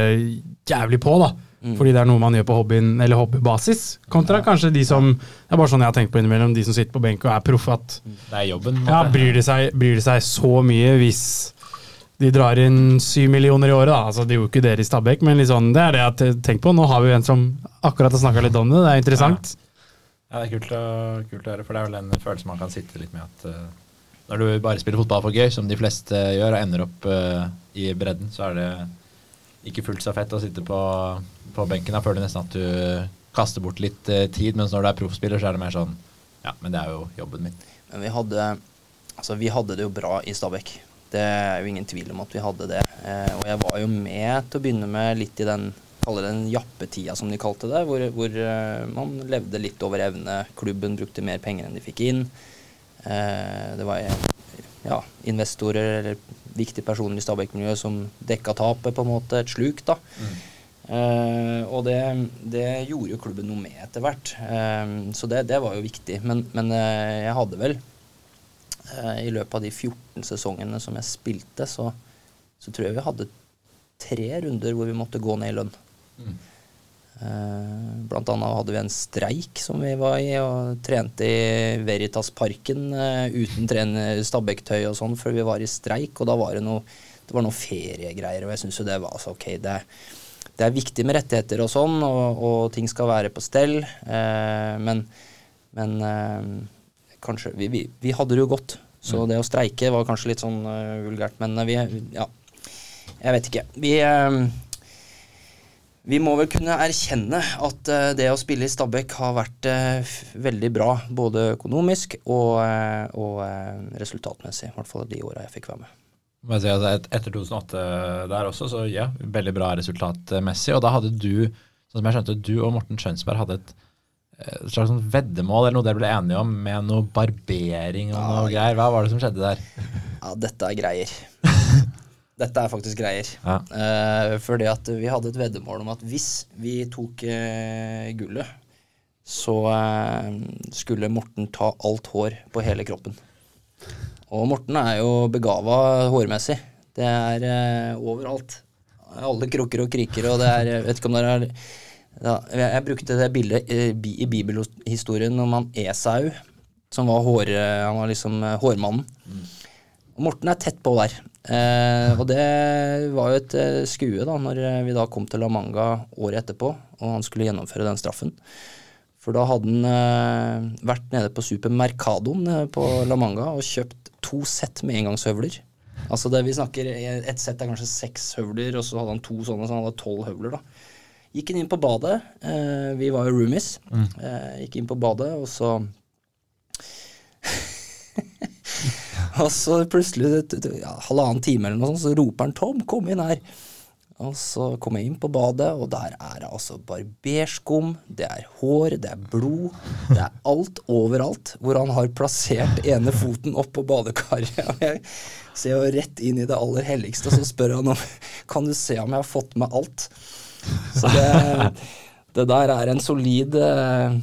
jævlig på, da. Mm. Fordi det er noe man gjør på hobbyen, eller hobbybasis. Kontra kanskje de som Det er bare sånn jeg har tenkt på innimellom, de som sitter på benk og er proffe, at Det er jobben. ja, bryr de, seg, bryr de seg så mye hvis de drar inn syv millioner i året, da. Altså, de gjorde ikke dere i Stabæk, men sånn, det er det jeg har tenkt på. Nå har vi en som akkurat har snakka litt om det, det er interessant. Ja, det er kult å, kult å høre, for det er vel en følelse man kan sitte litt med at uh, når du bare spiller fotball for gøy, som de fleste gjør, og ender opp uh, i bredden, så er det ikke fullt så fett å sitte på, på benken. Da føler du nesten at du kaster bort litt uh, tid, mens når du er proffspiller, så er det mer sånn Ja, men det er jo jobben min. Men vi hadde, altså vi hadde det jo bra i Stabæk. Det er jo ingen tvil om at vi hadde det. Eh, og jeg var jo med til å begynne med litt i den kaller det den jappetida, som de kalte det, hvor, hvor eh, man levde litt over evne. Klubben brukte mer penger enn de fikk inn. Eh, det var ja, investorer eller viktige personer i Stabæk-miljøet som dekka tapet, på en måte. Et sluk, da. Eh, og det, det gjorde jo klubben noe med etter hvert. uh, så det, det var jo viktig. Men, men uh, jeg hadde vel I løpet av de 14 sesongene som jeg spilte, så, så tror jeg vi hadde tre runder hvor vi måtte gå ned i lønn. Eh, blant annet hadde vi en streik som vi var i, og trente i Veritas-parken eh, uten Stabæk-tøy og sånn, før vi var i streik. Og da var det noe, det var noe feriegreier, og jeg syns jo det var altså ok. det det er viktig med rettigheter og sånn, og, og ting skal være på stell, eh, men, men eh, kanskje vi, vi, vi hadde det jo godt. Så det å streike var kanskje litt sånn uh, vulgært, men vi Ja, jeg vet ikke. Vi vi må vel kunne erkjenne at eh, det å spille i Stabæk har vært eh, veldig bra, både økonomisk og, eh, og resultatmessig. I hvert fall de åra jeg fikk være med. Etter 2008 der også, så ja, veldig bra resultatmessig. Og da hadde du, sånn som jeg skjønte, du og Morten Skjønsberg hadde et, et slags sånn veddemål eller noe dere ble enige om med noe barbering og noe greier. Hva var det som skjedde der? Ja, dette er greier. Dette er faktisk greier. Ja. Uh, fordi at vi hadde et veddemål om at hvis vi tok uh, gullet, så uh, skulle Morten ta alt hår på hele kroppen. Og Morten er jo begava hårmessig. Det er overalt. Alle krukker og kriker, og det er Jeg vet ikke om dere har ja, jeg, jeg brukte det bildet i bibelhistorien om han Esau, som var hår, han var liksom hårmannen. Og Morten er tett på der. Eh, og det var jo et eh, skue da når eh, vi da kom til La Manga året etterpå, og han skulle gjennomføre den straffen. For da hadde han eh, vært nede på Supermercadoen nede på La Manga og kjøpt to sett med engangshøvler. Altså det vi snakker, Et sett er kanskje seks høvler, og så hadde han to sånne, så han hadde tolv høvler. da. Gikk han inn på badet. Eh, vi var jo roomies. Eh, gikk inn på badet, og så Og så plutselig, ja, halvannen time eller noe sånt, så roper han 'Tom, kom inn her'. Og så kom jeg inn på badet, og der er det altså barberskum, det er hår, det er blod, det er alt overalt, hvor han har plassert ene foten opp på badekaret. Og jeg ser jo rett inn i det aller helligste, og så spør han om Kan du se om jeg har fått med alt. Så det, det der er en solid eh,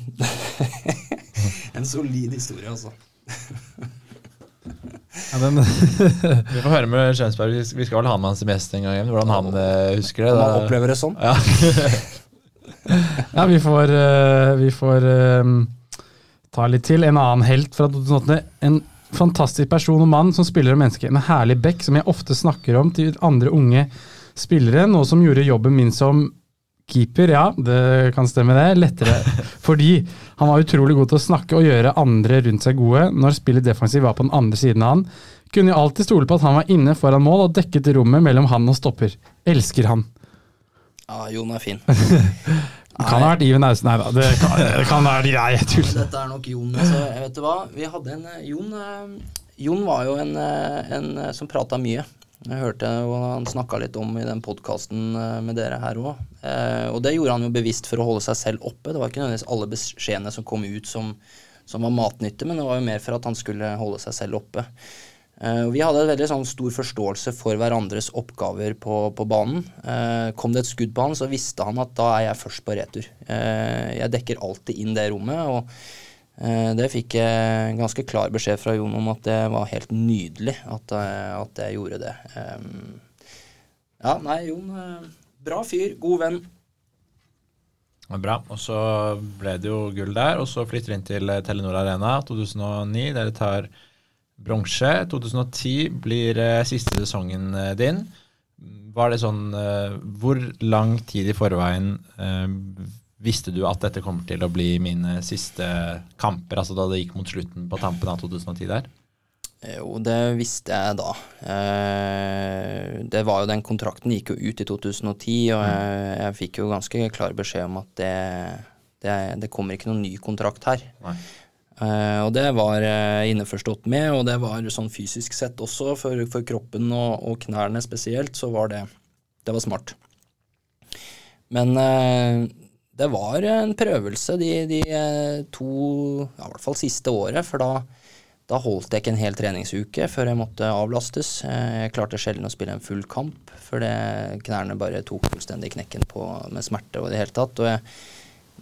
En solid historie, altså. Ja, den, Vi får høre med Skjønsberg. Vi vi skal vel ha med han semester en gang. igjen, Hvordan han eh, husker det. Han opplever det sånn. Ja. ja, vi får, eh, vi får eh, ta litt til. En annen helt fra 2008. En fantastisk person og mann som spiller og menneske. En herlig back som jeg ofte snakker om til andre unge spillere. Noe som gjorde jobben min som keeper, ja, det kan stemme det, lettere. Fordi han var utrolig god til å snakke og gjøre andre rundt seg gode. Når spillet defensiv var på den andre siden av han, kunne jeg alltid stole på at han var inne foran mål og dekket rommet mellom han og stopper. Elsker han. Ja, Jon er fin. Kan ha vært Iven Ausen, nei da. Det kan, det kan være jeg. jeg tuller. Dette er nok Jon. Så jeg vet du hva? Vi hadde en eh, Jon, eh, Jon var jo en, eh, en som prata mye. Jeg hørte hva han snakka litt om i den podkasten med dere her òg. Eh, og det gjorde han jo bevisst for å holde seg selv oppe. Det var ikke nødvendigvis alle beskjedene som kom ut som, som var matnyttig, men det var jo mer for at han skulle holde seg selv oppe. Uh, vi hadde en veldig sånn, stor forståelse for hverandres oppgaver på, på banen. Kom det et skudd på han, så visste han at da er jeg først på retur. Jeg dekker alltid inn det rommet, og det fikk jeg ganske klar beskjed fra Jon om at det var helt nydelig at, at jeg gjorde det. Ja, nei, Jon, bra fyr, god venn. Bra. Og så ble det jo gull der, og så flytter vi inn til Telenor Arena 2009. Dere tar bronse. 2010 blir eh, siste sesongen eh, din. Var det sånn eh, Hvor lang tid i forveien visste du at dette kommer til å bli mine siste kamper, altså da det gikk mot slutten på tampen av 2010 der? Jo, det visste jeg da. det var jo Den kontrakten gikk jo ut i 2010, og mm. jeg, jeg fikk jo ganske klar beskjed om at det, det, det kommer ikke noen ny kontrakt her. Nei. Uh, og det var uh, innforstått med, og det var sånn fysisk sett også, for, for kroppen og, og, knærne spesielt, så var det Det var smart. Men uh, det var en prøvelse de, de to, ja, i hvert fall siste året, for da, da holdt jeg ikke en hel treningsuke før jeg måtte avlastes. Jeg klarte sjelden å spille en full kamp, for knærne bare tok fullstendig knekken på med smerte og det hele tatt. og jeg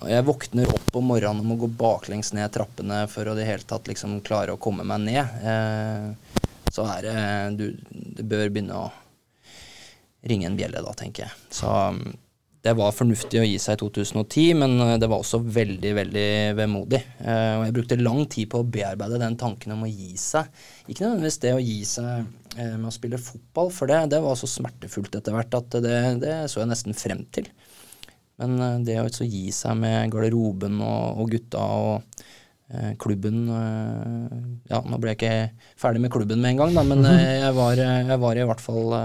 når jeg våkner opp om morgenen og må gå baklengs ned trappene for å det hele tatt liksom klare å komme meg ned, eh, så er det du, du bør begynne å ringe en bjelle da, tenker jeg. Så det var fornuftig å gi seg i 2010, men eh, det var også veldig, veldig vemodig. Eh, og jeg brukte lang tid på å bearbeide den tanken om å gi seg. Ikke nødvendigvis det å gi seg eh, med å spille fotball, for det, det var så smertefullt etter hvert at det, det så jeg nesten frem til. Men det å gi seg med garderoben og, og gutta og klubben Ja, nå ble jeg ikke ferdig med klubben med en gang, da, men jeg, var, jeg, var, i hvert fall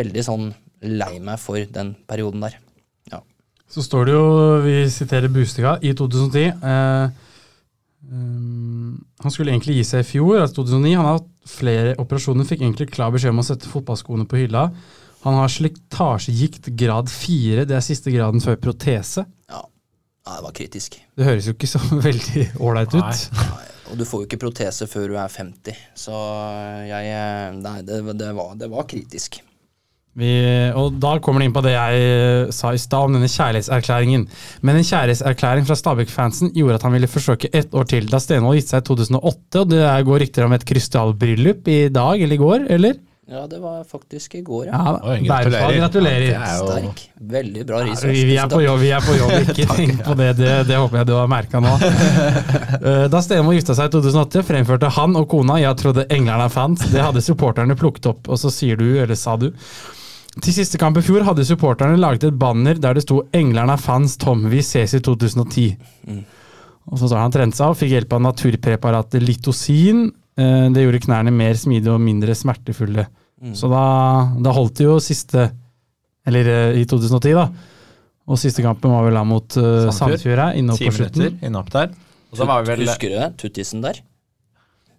veldig sånn lei meg for den perioden der. Ja. Så står det jo, vi siterer Bustega, i 2010 um, Han skulle egentlig gi seg i fjor, altså 2009. Han har hatt flere operasjoner, fikk egentlig klar beskjed om å sette fotballskoene på hylla. Han har slektasjegikt grad 4, det er siste graden før protese. Ja. ja, det var kritisk. Det høres jo ikke så veldig ålreit ut. Nei. Og du får jo ikke protese før du er 50, så jeg Nei, det, det, var, det var, kritisk. Vi, og da kommer det inn på det jeg sa i stad om denne kjærlighetserklæringen. Men en kjærlighetserklæring fra Stabæk-fansen gjorde at han ville forsøke ett år til. Da Stenvold gitt seg i 2008, og det går rykter om et krystallbryllup i dag eller i går, eller? Ja, det var faktisk i går, ja. ja gratulerer. gratulerer. Jo... Sterk. Veldig bra research. Ja, vi, er på jobb, vi er på jobb, ikke tenk på det. Det, det håper jeg du har merka nå. Eh, da Stenvold gifta seg i 2008, fremførte han og kona 'Jeg trodde englerne fant fans'. Det hadde supporterne plukket opp, og så sier du, eller sa du til siste kamp i fjor hadde supporterne laget et banner der det sto 'Englerne er fans, Tom, vi ses i 2010'. Mm. Og så sa han trente seg og fikk hjelp av naturpreparatet litosin, Eh, det gjorde knærne mer smidige og mindre smertefulle. Mm. Så da, da, holdt det jo siste Eller eh, i 2010, da. Og siste kampen var vel da mot uh, Sandfjord her, inne på slutten. Inne opp der. Vel, Husker du det? Tuttisen der?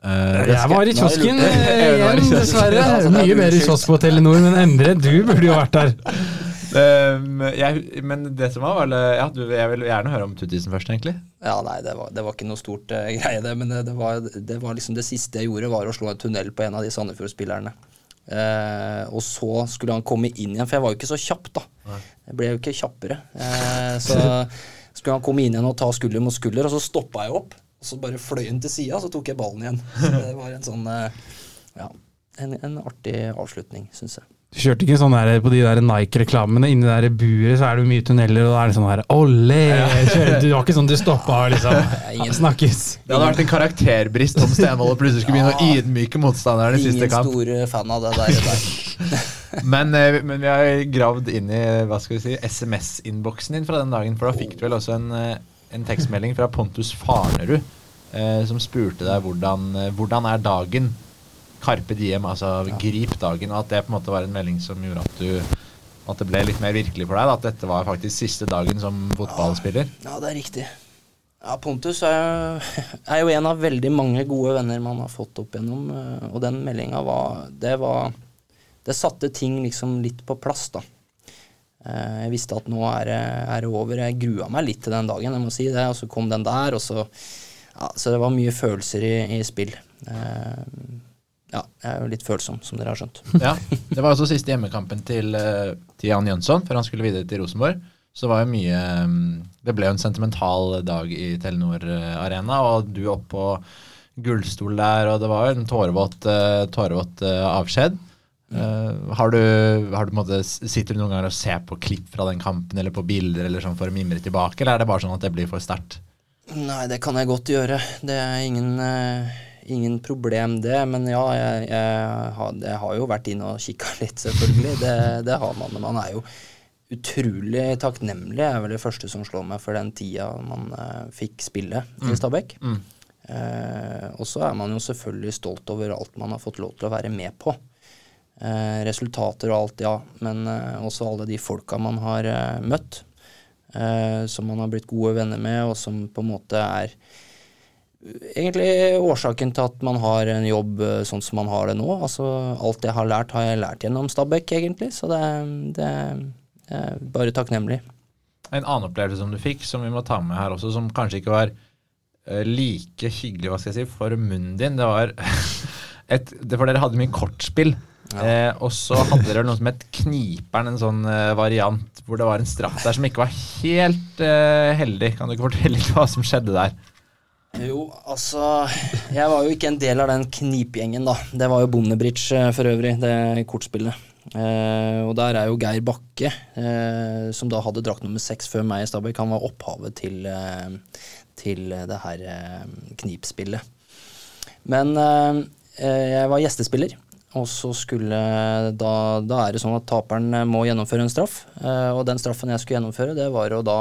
Uh, jeg var i kiosken igjen, dessverre. Mye mer i kiosk på Telenor, men Endre, du burde jo vært der. Um, jeg, men det som var, var ja, du, Jeg vil gjerne høre om Tuttisen først, egentlig. Ja, nei, det var, det var ikke noe stort uh, greie, det. Men det, var, det, var, liksom det siste jeg gjorde, var å slå en tunnel på en av de Sandefjord-spillerne. Uh, og så skulle han komme inn igjen, for jeg var jo ikke så kjapp, da. Nei. Jeg ble jo ikke kjappere. Uh, så skulle han komme inn igjen og ta skulder mot skulder, og så stoppa jeg opp. Og så bare fløy han til sida, så tok jeg ballen igjen. Så det var en sånn Ja, en, en artig avslutning, syns jeg. Du kjørte ikke sånn der på de der Nike-reklamene. Inni der buret så er det mye tunneler, og da er det sånn her Olé! Du var ikke sånn du stoppa og liksom Snakkes. Det hadde vært en karakterbrist om Stenvold plutselig skulle begynne å ydmyke motstanderen i siste kamp. Ingen stor fan av det der. der. men, eh, men, vi har gravd inn i hva skal vi si, SMS-innboksen din fra den dagen, for da fikk du vel også en, eh, en tekstmelding fra Pontus Farnerud, eh, som spurte deg hvordan, eh, hvordan er dagen Carpe diem, altså ja. grip dagen. Og at det på en måte var en melding som gjorde at du at det ble litt mer virkelig for deg. Da, at dette var faktisk siste dagen som fotballspiller. Ja, det er riktig. Ja, Pontus er, er, jo en av veldig mange gode venner man har fått opp gjennom. Eh, og den meldinga var Det var Det satte ting liksom litt på plass, da. Eh, jeg visste at nå er er det over. Jeg grua meg litt til den dagen, jeg må si det. Og så kom den der, og så Ja, så det var mye følelser i, i spill. Eh, ja, jeg er jo litt følsom, som dere har skjønt. Ja, Det var også siste hjemmekampen til, eh, til Jan Jønsson, før han skulle videre til Rosenborg. Så var jo mye mm, Det ble jo en sentimental dag i Telenor eh, Arena, og du opp på gullstol der, og det var jo en tårevåt, eh, tårevåt eh, avskjed. Eh, har du, har du måte, Sitter du noen ganger og ser på klipp fra den kampen eller på bilder eller sånn for å mimre tilbake, eller er det bare sånn at det blir for sterkt? Nei, det kan jeg godt gjøre. Det er ingen, uh, ingen problem, det. Men ja, jeg, jeg, har, jeg har jo vært inne og kikka litt, selvfølgelig. Det, det har man. Men man er jo utrolig takknemlig, er vel det første som slår meg, for den tida man uh, fikk spille i Stabæk. Mm. Og så er man jo selvfølgelig stolt over alt man har fått lov til å være med på. Eh, resultater og alt, ja. Men eh, også alle de folka man har eh, møtt. som man har blitt gode venner med, og som på en måte er egentlig årsaken til at man har en jobb sånn som man har det nå. Altså, alt jeg har lært, har jeg lært gjennom Stabæk, egentlig. Så det, det er bare takknemlig. En annen opplevelse som du fikk, som vi må ta med her også, som kanskje ikke var like hyggelig hva skal jeg si, for munnen din, det var et, For dere hadde mye kortspill. Eh, og så hadde dere noe som het Kniperen, en sånn eh, variant hvor det var en straff der som ikke var helt eh, heldig. Kan du ikke fortelle litt hva som skjedde der? Jo, altså Jeg var jo ikke en del av den knipgjengen, da. Det var jo Bondebridge eh, for øvrig, det kortspillet. Eh, og der er jo Geir Bakke, eh, som da hadde drakt nummer seks før meg i Stabæk, han var opphavet til, eh, til det her eh, knipspillet. Men jeg var gjestespiller, og så skulle da, da er det sånn at taperen eh, må gjennomføre en straff. Eh, og den straffen jeg skulle gjennomføre, det var å da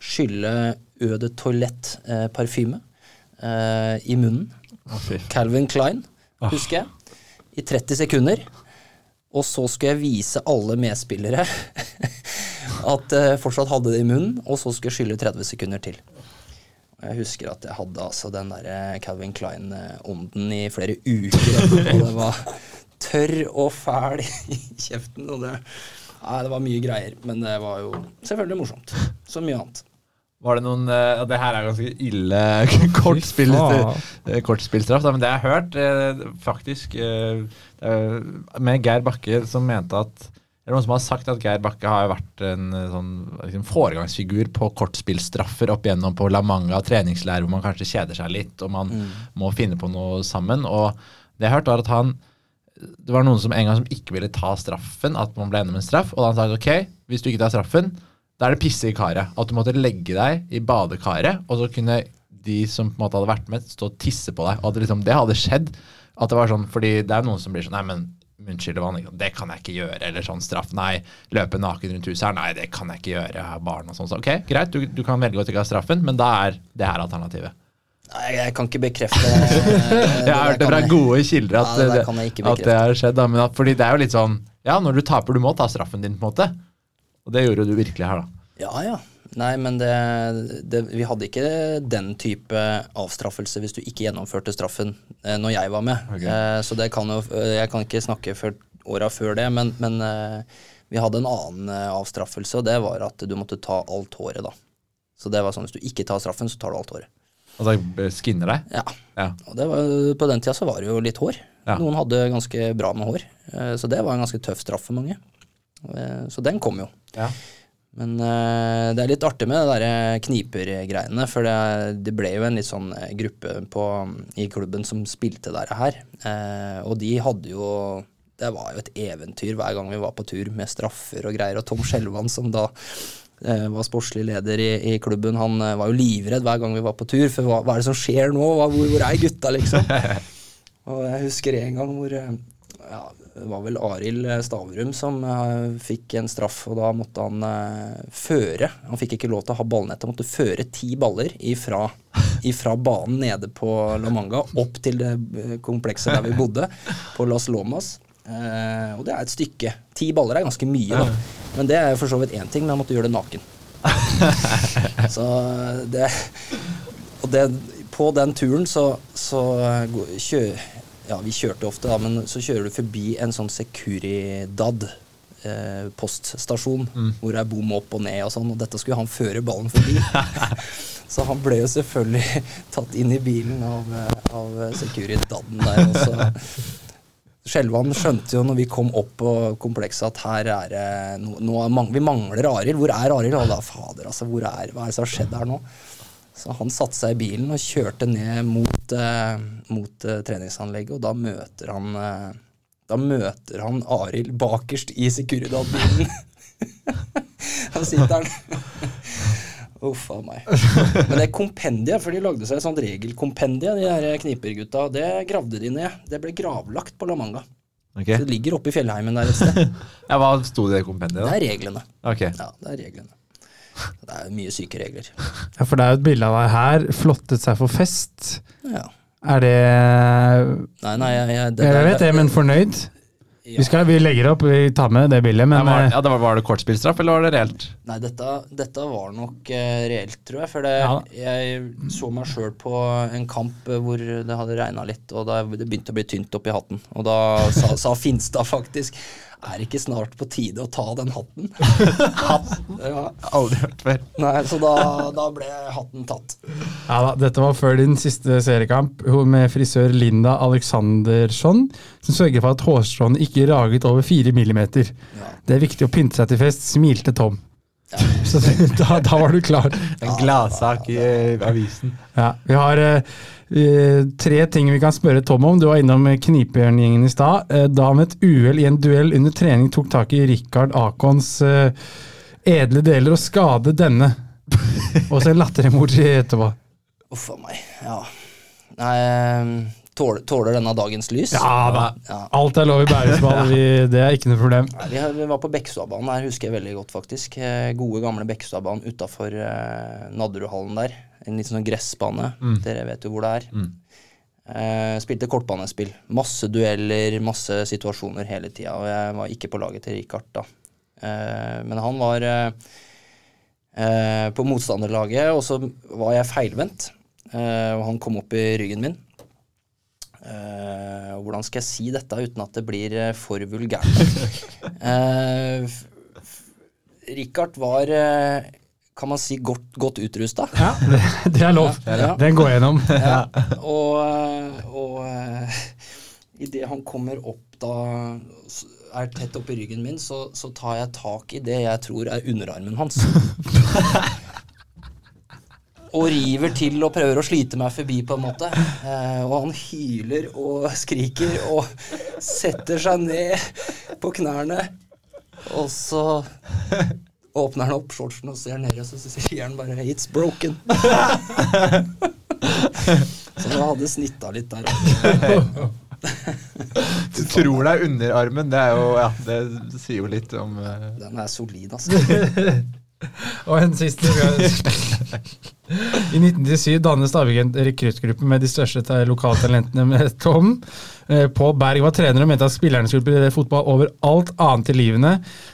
skylle Eau de Toilette-parfyme eh, i munnen. Calvin Klein, husker jeg. I 30 sekunder. Og så skulle jeg vise alle medspillere at jeg fortsatt hadde det i munnen, og så skulle jeg skylle 30 sekunder til. Jeg husker at jeg hadde altså den der eh, Calvin Klein-ånden i flere uker Og Det var tørr og fæl i kjeften. Og det, nei, det var mye greier, men det var jo selvfølgelig morsomt. Som mye annet. Var det noen eh, og Det her er ganske ille kortspill, eh, kortspillstraff, da, men det jeg har hørt, eh, faktisk eh, Med Geir Bakke som mente at det er noen som har sagt at Geir Bakke har vært en eh, sånn liksom, foregangsfigur på kortspillstraffer opp igjennom på La Manga treningsleir, hvor man kanskje kjeder seg litt, og man må finne på noe sammen. Og det jeg har hørt, var at han det var noen som en gang som ikke ville ta straffen, at man ble enig med en straff, og da han sa ok, hvis du ikke tar straffen, da er det pisse i karet. At du måtte legge deg i badekaret, og så kunne de som på en måte hadde vært med, stå og tisse på deg. Og at liksom, det hadde skjedd. At det var sånn, fordi det er noen som blir sånn Nei, men unnskyld, det kan jeg ikke gjøre. Eller sånn straff. Nei, løpe naken rundt huset her. Nei, det kan jeg ikke gjøre. Jeg har barn og sånn. Så ok, greit, du, du kan velge å ikke ha straffen, men da er det her alternativet. Nei, jeg kan ikke bekrefte det. Jeg har hørt det fra gode kilder at, Ja, det at det har skjedd. Da, men at, fordi det er jo litt sånn Ja, når du taper, du må ta straffen din, på en måte. Og det gjorde du virkelig her, da. Ja, ja. Nei, men det, det, vi hadde ikke den type avstraffelse hvis du ikke gjennomførte straffen eh, når jeg var med. Okay. Eh, så det kan jo eh, Jeg kan ikke snakke for åra før det, men, men eh, vi hadde en annen eh, avstraffelse, og det var at du måtte ta alt håret, da. Så det var sånn hvis du ikke tar straffen, så tar du alt håret. Altså skinner deg. Ja. Ja. Og det var, på den tida så var det jo litt hår. Ja. Noen hadde ganske bra med hår, eh, så det var en ganske tøff straff for mange. Eh, Så den kom jo. Ja. Men eh, det er litt artig med det der knipergreiene, for det, det ble jo en litt sånn gruppe på, i klubben som spilte der her. Eh, og de hadde jo Det var jo et eventyr hver gang vi var på tur med straffer og greier. Og Tom Skjelvan, som da var sportslig leder i, i klubben, han eh, var jo livredd hver gang vi var på tur. For hva, hva er det som skjer nå? Hva, hvor, hvor er gutta, liksom? Og jeg husker en gang hvor eh, ja, det var vel Arild Stavrum som uh, fikk en straff, og da måtte han uh, føre. Han fikk ikke lov til å ha ballnettet, han måtte føre ti baller ifra, ifra banen nede på La Manga opp til det eh, komplekset der vi bodde, på Las Lomas. Eh, og det er et stykke. Ti baller er ganske mye, da. Men det er for så vidt én ting, men jeg måtte gjøre det naken. Så det Og det, på den turen så, så kjø, Ja, vi kjørte ofte, da, men så kjører du forbi en sånn Securidad. Eh, poststasjon hvor det er bom opp og ned og sånn, og dette skulle han føre ballen forbi. Så han ble jo selvfølgelig tatt inn i bilen av, eh, av Securidaden der. Og så Skjelvan skjønte jo når vi kom opp på komplekset at her er det no, er Vi mangler Arild. Hvor er Arild? Og da, fader, altså, hvor er, hva er det som har skjedd her nå? Så han satte seg i bilen og kjørte ned mot, eh, mot eh, treningsanlegget, og da møter han eh, Da møter han Arild bakerst i Securidad-bilen. Da sitter han Uff a meg. Men det kompendiet, for de lagde seg et sånt regelkompendie, de her knipergutta, det gravde de ned. Det ble gravlagt på La Manga. Okay. Så det ligger oppe i fjellheimen der et sted. Ja, hva sto det i kompendiet, Det da? er reglene. Ok. Ja, det er reglene. Det er mye syke regler. Ja, for det er jo et bilde av deg her. Flottet seg for fest. Ja. Er det Nei, nei, jeg, jeg, det, Jeg vet det, men fornøyd? Vi, skal, vi legger opp, vi tar med det bildet, Ja, men var, eh, ja, det var, var det kortspillstraff, eller var det reelt? Nei, dette, dette var nok eh, reelt, tror jeg. For det, Ja. jeg så meg sjøl på en kamp hvor det hadde regna litt, og da det begynte å bli tynt oppi hatten. Og da sa, sa Finstad faktisk Er det ikke snart på tide å ta den hatten? hatten? Ja. Aldri hørt før. Nei, så da, da ble hatten tatt. ja, da, dette var før din siste seriekamp hun med frisør Linda Alexandersson, som sørger for at hårstråene ikke raget over fire millimeter. Ja. Det er viktig å pynte seg til fest, smilte Tom. Så da, da var du klar. En gladsak i eh, avisen. Ja, vi har eh, eh, tre ting vi kan spørre Tom om. Du var innom Knipebjørngjengen Knipjørngjengen i stad. Eh, da han ved et uhell i en duell under trening tok tak i Rikard Akons eh, edle deler og skadet denne. Og så en latteremoji etterpå. Uff a meg. Ja. Nei, eh, tåler, tåler denne dagens lys? Ja da. Ja. Alt er lov i bæresball. Vi- Det er ikke noe problem. Nei, Vi, har- vi var på Bekkestadbanen, her husker jeg veldig godt faktisk. Eh, Gode, gamle Bekkestadbanen utafor eh, Nadderudhallen der. En litt sånn gressbane. Dere vet jo hvor det er. Eh, spilte kortbanespill. Masse dueller, masse situasjoner hele tida. Og jeg var ikke på laget til Richard da. Uh, men han var uh, på motstanderlaget, og så var jeg feilvendt. Og han kom opp i ryggen min. Hvordan skal jeg si dette uten at det blir for vulgært? uh, Richard var, kan man si, godt, godt utrusta. Ja, det, det er lov. Ja. Den går gjennom. Ja. Og, eh, og uh, idet han kommer opp da er tett oppi ryggen min, så, så tar jeg tak i det jeg tror er underarmen hans. og river til og prøver å slite meg forbi, på en måte. Eh, og han hyler og skriker og setter seg ned på knærne. Og så åpner han opp shortsen og ser ned, og så sier han bare 'It's broken'. Så han hadde snitta litt der. Du tror det er underarmen. Det er jo Ja, det sier jo litt om uh... Den er solid, altså. Og en siste I 1997 dannet Stabæk en rekruttgruppe med de største lokaltalentene med Tom. På Pål Berg var trener og mente at spillerne skulle prioritere fotball over alt annet i livene.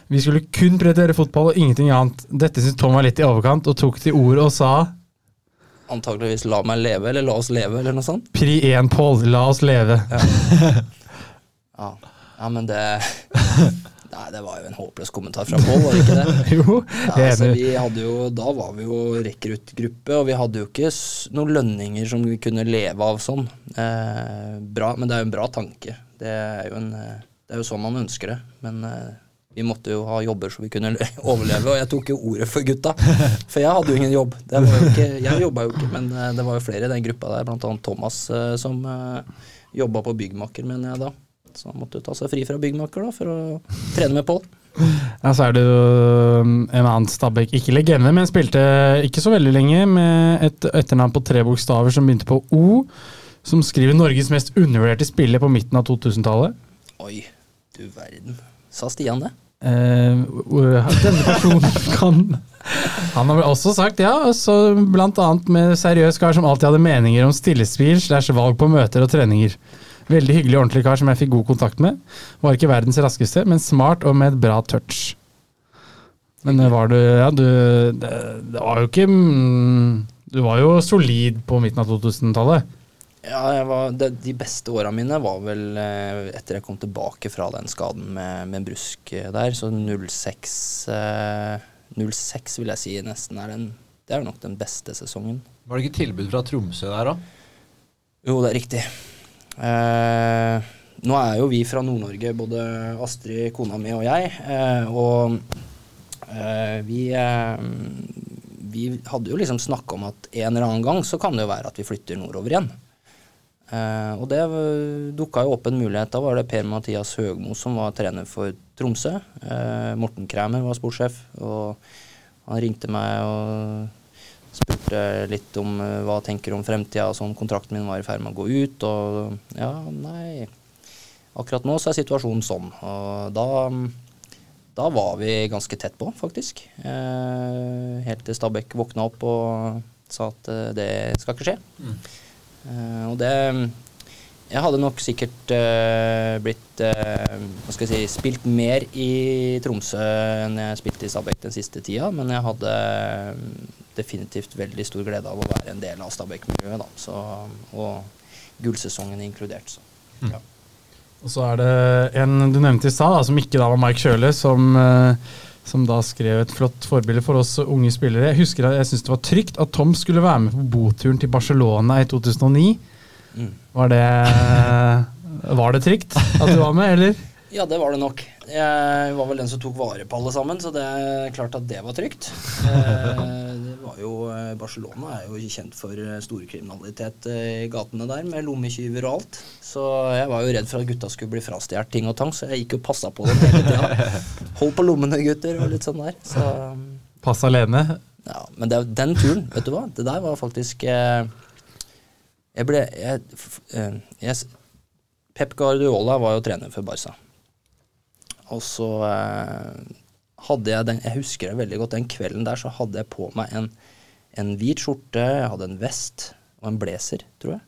Vi skulle kun prioritere fotball og ingenting annet. Dette syntes Tom var litt i overkant, og tok til orde og sa Antakeligvis 'la meg leve', eller 'la oss leve', eller noe sånt. Pri 1, Pål, la oss leve. Ja, ja men det Nei, det var jo en håpløs kommentar fra Pål, var det ikke det? Jo, Ja, er altså, vi hadde jo, da var vi jo rekruttgruppe, og vi hadde jo ikke noen lønninger som vi kunne leve av sånn. Eh, bra, men det er jo en bra tanke. Det er jo, en, eh, det er jo sånn man ønsker det. Men eh, vi måtte jo ha jobber så vi kunne overleve, og jeg tok jo ordet for gutta. For jeg hadde jo ingen jobb. Det var jo ikke, jeg jobba jo ikke, men eh, det var jo flere i den gruppa der, annet Thomas, eh, som jobba på byggmaker, mener jeg da. Så han måtte ta seg fri fra byggmaker da, for å trene med Pål. Ja, så er det jo um, en annen Stabæk, ikke legende, men spilte ikke så veldig lenge, med et etternavn på tre bokstaver som begynte på O, som skriver Norges mest undervurderte spiller på midten av 2000-tallet. Oi, du verden. Sa Stian det? Eh, denne personen kan Han har vel også sagt ja, så blant annet med seriøs kar som alltid hadde meninger om stillespill slash valg på møter og treninger. Veldig hyggelig og ordentlig kar som jeg fikk god kontakt med. Var ikke verdens raskeste, men smart og med et bra touch. Men eh, var du Ja, du Det, det var jo ikke mm, Du var jo solid på midten av 2000-tallet. Ja, jeg var, de, De beste åra mine var vel eh, etter jeg kom tilbake fra den skaden med, med brusk eh, der. Så 06 eh, 06 vil jeg si nesten er den det er nok den beste sesongen. Var det ikke tilbud fra Tromsø der da? Jo, det er riktig. Eh, nå er jo vi fra Nord-Norge, både Astrid, kona mi og jeg. Eh, og eh, vi, eh, vi hadde jo liksom snakka om at en eller annen gang så kan det jo være at vi flytter nordover igjen. Eh, og det dukka jo opp en mulighet. Da var det Per-Mathias Høgmo som var trener for Tromsø. Eh, Morten Kræmer var sportssjef. og han ringte meg og spurte litt om uh, hva jeg tenker om fremtida. Sånn, kontrakten min var i ferd med å gå ut, og ja, nei Akkurat nå så er situasjonen sånn. Og da, da var vi ganske tett på, faktisk. Uh, helt til Stabæk våkna opp og sa at uh, det skal ikke skje. Mm. Og det jeg hadde nok sikkert uh, blitt uh, hva skal jeg si, spilt mer i Tromsø enn jeg spilte i Stabæk den siste tida, men jeg hadde uh, definitivt veldig stor glede av å være en del av Stabæk-miljøet, og gullsesongen inkludert. Så, mm. ja. Og så er det en du nevnte i stad, som ikke da var Mike Kjøle, som, som da skrev et flott forbilde for oss unge spillere. Jeg husker at jeg syntes det var trygt at Tom skulle være med på boturen til Barcelona i 2009. Mm. Var det Var det trygt at du var med, eller? Ja, det var det nok. Jeg var vel den som tok vare på alle sammen, så det er klart at det var trygt. Eh, det var jo, eh, Barcelona er jo kjent for eh, storkriminalitet i gatene der, med lommetyver og alt. Så jeg var jo redd for at gutta skulle bli frastjålet ting og tang, så jeg gikk og passa på dem hele tida. Hold på lommene, gutter, og litt sånn der. Så, Pass alene? Ja, men det, den turen, vet du hva, det der var faktisk eh, jeg ble jeg, eh, jeg, Pep Guardiola var jo trener for Barca. Og så eh, hadde jeg den Jeg husker det veldig godt. Den kvelden der så hadde jeg på meg en, en hvit skjorte, jeg hadde en vest og en blazer, tror jeg.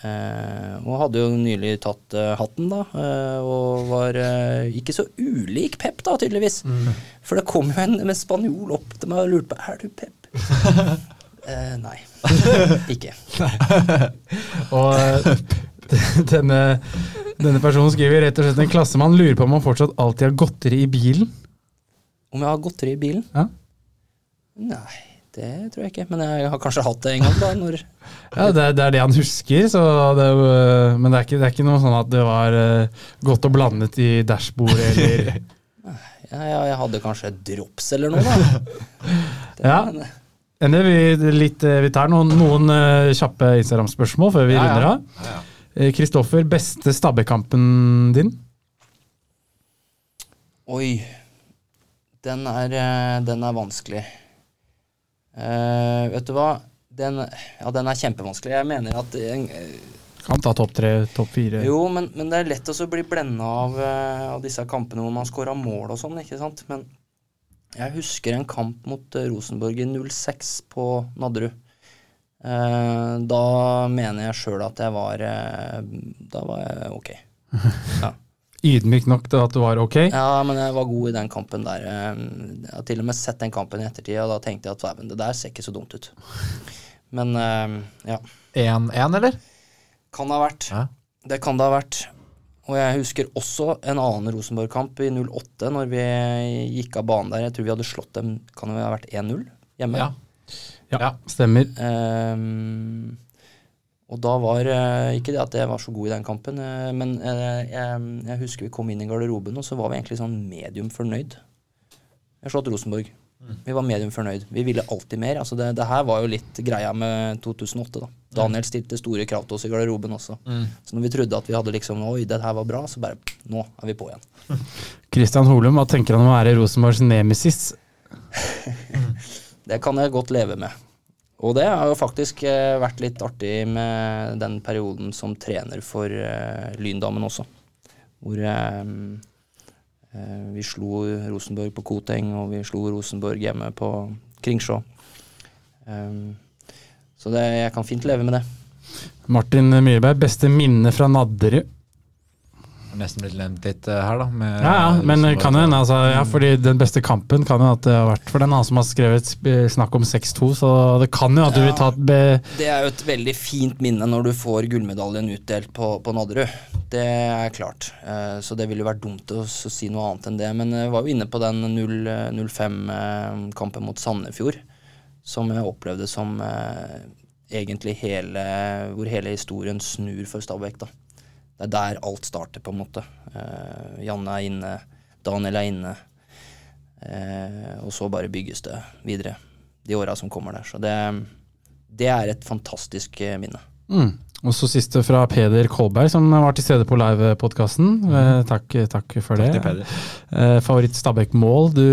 Eh, og hadde jo nylig tatt eh, hatten, da. Eh, og var uh, ikke så ulik Pep, da, tydeligvis. Mm. For det kom jo en, en spanjol opp til meg og lurte på Er du Pep. Eh, nei. ikke. og eh, denne, denne, personen skriver rett og slett en klassemann lurer på om han fortsatt alltid har godteri i bilen. Om jeg har godteri i bilen? Ja. Nei, det tror jeg ikke. Men jeg har kanskje hatt det en gang. da når Ja, det, det, er det han husker, det, men det er, ikke, det er, ikke, noe sånn at det var uh, godt og blandet i dashbordet eller ja, ja, jeg hadde kanskje drops eller noe, da. ja. Men, vi, litt, eh, vi, tar noen, noen uh, kjappe Instagram-spørsmål før vi ja, runder av. Kristoffer, ja, ja. beste stabbekampen din? Oi. Den er, eh, den er vanskelig. Uh, vet du hva? Den, ja, den er kjempevanskelig. Jeg mener at uh, Kan ta topp tre, topp fire. Jo, men, men, det er lett å bli blenda av, uh, av, disse kampene hvor man scora mål og sånn, ikke sant. Men jeg husker en kamp mot eh, Rosenborg i 06 på Nadderud. Eh, da mener jeg sjøl at jeg var eh, Da var jeg ok. Ja. Ydmyk nok til at du var ok? Ja, men jeg var god i den kampen der. Jeg har til og med sett den kampen i ettertid, og da tenkte jeg at det der ser ikke så dumt ut. Men ja. 1-1, eller? Kan det ha vært. Ja. Det kan det ha vært. Og jeg husker også en annen Rosenborg-kamp i 08, når vi gikk av banen der. Jeg tror vi hadde slått dem, kan det ha vært 1-0 hjemme? Ja. ja, stemmer. Um, og da var uh, Ikke det at jeg var så god i den kampen, uh, men uh, jeg, jeg, husker vi kom inn i garderoben, og så var vi egentlig sånn medium fornøyd. Jeg har slått Rosenborg. Mm. Vi var medium fornøyd. Vi ville alltid mer. Altså det, det, her var jo litt greia med 2008. da. Daniel stilte store krav til oss i garderoben også. Mm. Så når vi trodde at vi hadde liksom Oi, det her var bra, så bare Nå er vi på igjen. Kristian Holum, hva tenker han om å være Rosenborgs nemesis? det kan jeg godt leve med. Og det har jo faktisk eh, vært litt artig med den perioden som trener for uh, Lyndamen også. Hvor Eh, vi slo Rosenborg på Koteng, og vi slo Rosenborg hjemme på Kringsjå. Um, så det, jeg kan fint leve med det. Martin Myhrberg, beste minne fra Nadderud? Nesten blitt nevnt litt uh, her, da. ja, ja, men kan hende, altså, ja, fordi den beste kampen kan jo at det har vært for den som har skrevet snakk om 6-2, så det kan jo at du vil ta. Det er jo et veldig fint minne når du får gullmedaljen utdelt på, på Nadderud. Det er klart. Uh, så det ville vært dumt å, si noe annet enn det. Men jeg var jo inne på den 0-5-kampen mot Sandefjord. som jeg opplevde som eh, egentlig hele Hvor hele historien snur for Stabæk, da. Det er der alt starter, på en måte. Eh, Janne er inne, Daniel er inne. Eh, og så bare bygges det videre de åra som kommer der. Så det, det er et fantastisk eh, minne. Mm. Og så siste fra Peder Kolberg, som var til stede på livepodkasten. Eh, takk, takk for det. Takk til Peder. Eh, favoritt Stabæk-mål? Du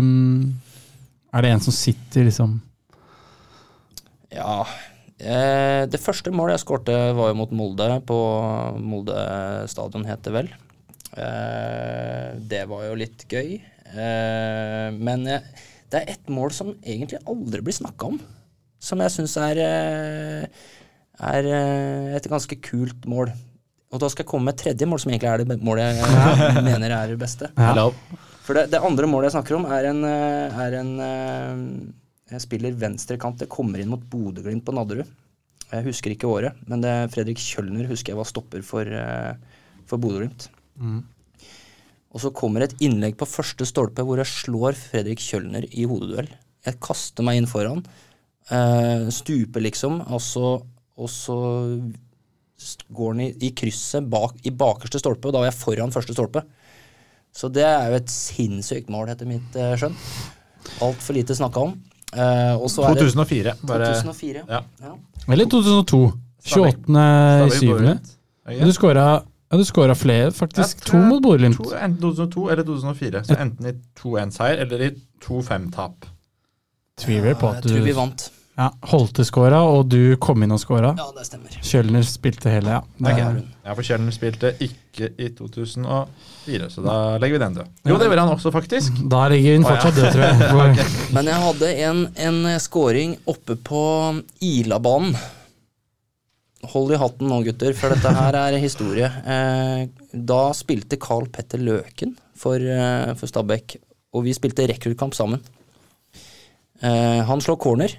mm, Er det en som sitter liksom Ja. Eh, det første målet jeg skårte, var jo mot Molde, på Molde stadion, het det vel. Eh, det var jo litt gøy. Eh, men det er ett mål som egentlig aldri blir snakka om. Som jeg syns er, eh, er eh, et ganske kult mål. Og da skal jeg komme med et tredje mål, som egentlig er det målet jeg mener er det beste. Ja. For det, det andre målet jeg snakker om, er en, eh, er en eh, spiller venstrekant. Det kommer inn mot Bodø-Glimt på Nadderud. Jeg husker ikke året, men det er Fredrik Kjølner husker jeg var stopper for, eh, for Bodø-Glimt. Mm. Og så kommer et innlegg på første stolpe hvor jeg slår Fredrik Kjølner i hodeduell. Jeg kaster meg inn foran, eh, stuper liksom, og så, og så går han i, i krysset bak, i bakerste stolpe, og da var jeg foran første stolpe. Så det er jo et sinnssykt mål, etter mitt eh, skjønn. Altfor lite snakka om. Eh, og så er 2004. Bare 2004. Ja. Ja. Eller 2002. 28. Stabæk syvende. Bodø-Glimt. Ja, Du skåra ja, du skåra flere, faktisk. To mot Bodø-Glimt. Enten 2002 eller 2004. Så enten i 2-1-seier eller i 2-5-tap. Tviler på at Jeg tror vi vant. Ja, Holte skåra, og du kom inn og skåra. Ja, det stemmer. Kjølner spilte hele, ja. Det okay. er- Ja, for Kjellner spilte ikke i 2004, så da legger vi den død. Jo, det gjorde han også, faktisk. Da ligger hun Å, fortsatt død, tror jeg. Men jeg hadde en, en scoring oppe på Ilabanen. Hold i hatten nå, gutter, for dette her er historie. Eh, da spilte Carl Petter Løken for, eh, for Stabæk, og vi spilte rekruttkamp sammen. Eh, han slår corner,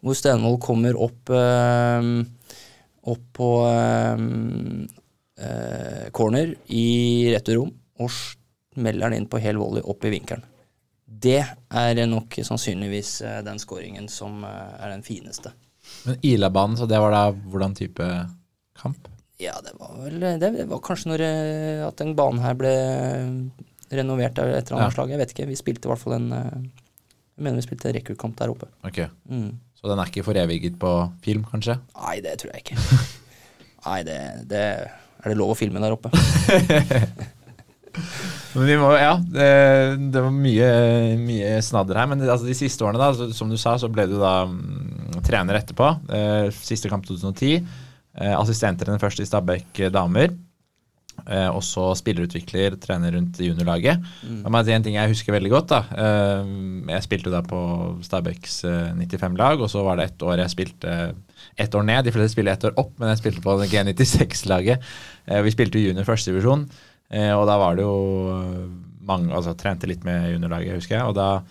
hvor Stenvold kommer opp eh, opp på eh, eh, corner i returrom og smeller den inn på hel volley opp i vinkelen. Det er nok sannsynligvis den scoringen som er den fineste. Men Ila-banen, så det var da hvordan type kamp? Ja, det var vel Det det var kanskje når at den banen her ble renovert av et eller annet Ja. slag. Jeg vet ikke. Vi spilte i hvert fall en Jeg mener vi spilte rekordkamp der oppe. Ok, Mm. Så den er ikke foreviget på film, kanskje? Nei, det tror jeg ikke. Nei, det, det Er det lov å filme der oppe? Men vi må, ja, det, det var mye, mye snadder her. Men altså, de siste årene, da, så, som du sa, så ble du da mm, trener etterpå. Eh, siste kamp 2010. Eh, assistenttrener først i Stabæk eh, damer. Eh, og så spillerutvikler, trener rundt juniorlaget. Mm. La meg si en ting jeg husker veldig godt. da. Eh, jeg spilte da på Stabæks eh, 95-lag, og så var det ett år jeg spilte ett år ned. De fleste spiller ett år opp, men jeg spilte på G96-laget. Eh, vi spilte junior førstedivisjon, eh, og da var det jo mange Altså trente litt med juniorlaget, husker jeg. Og da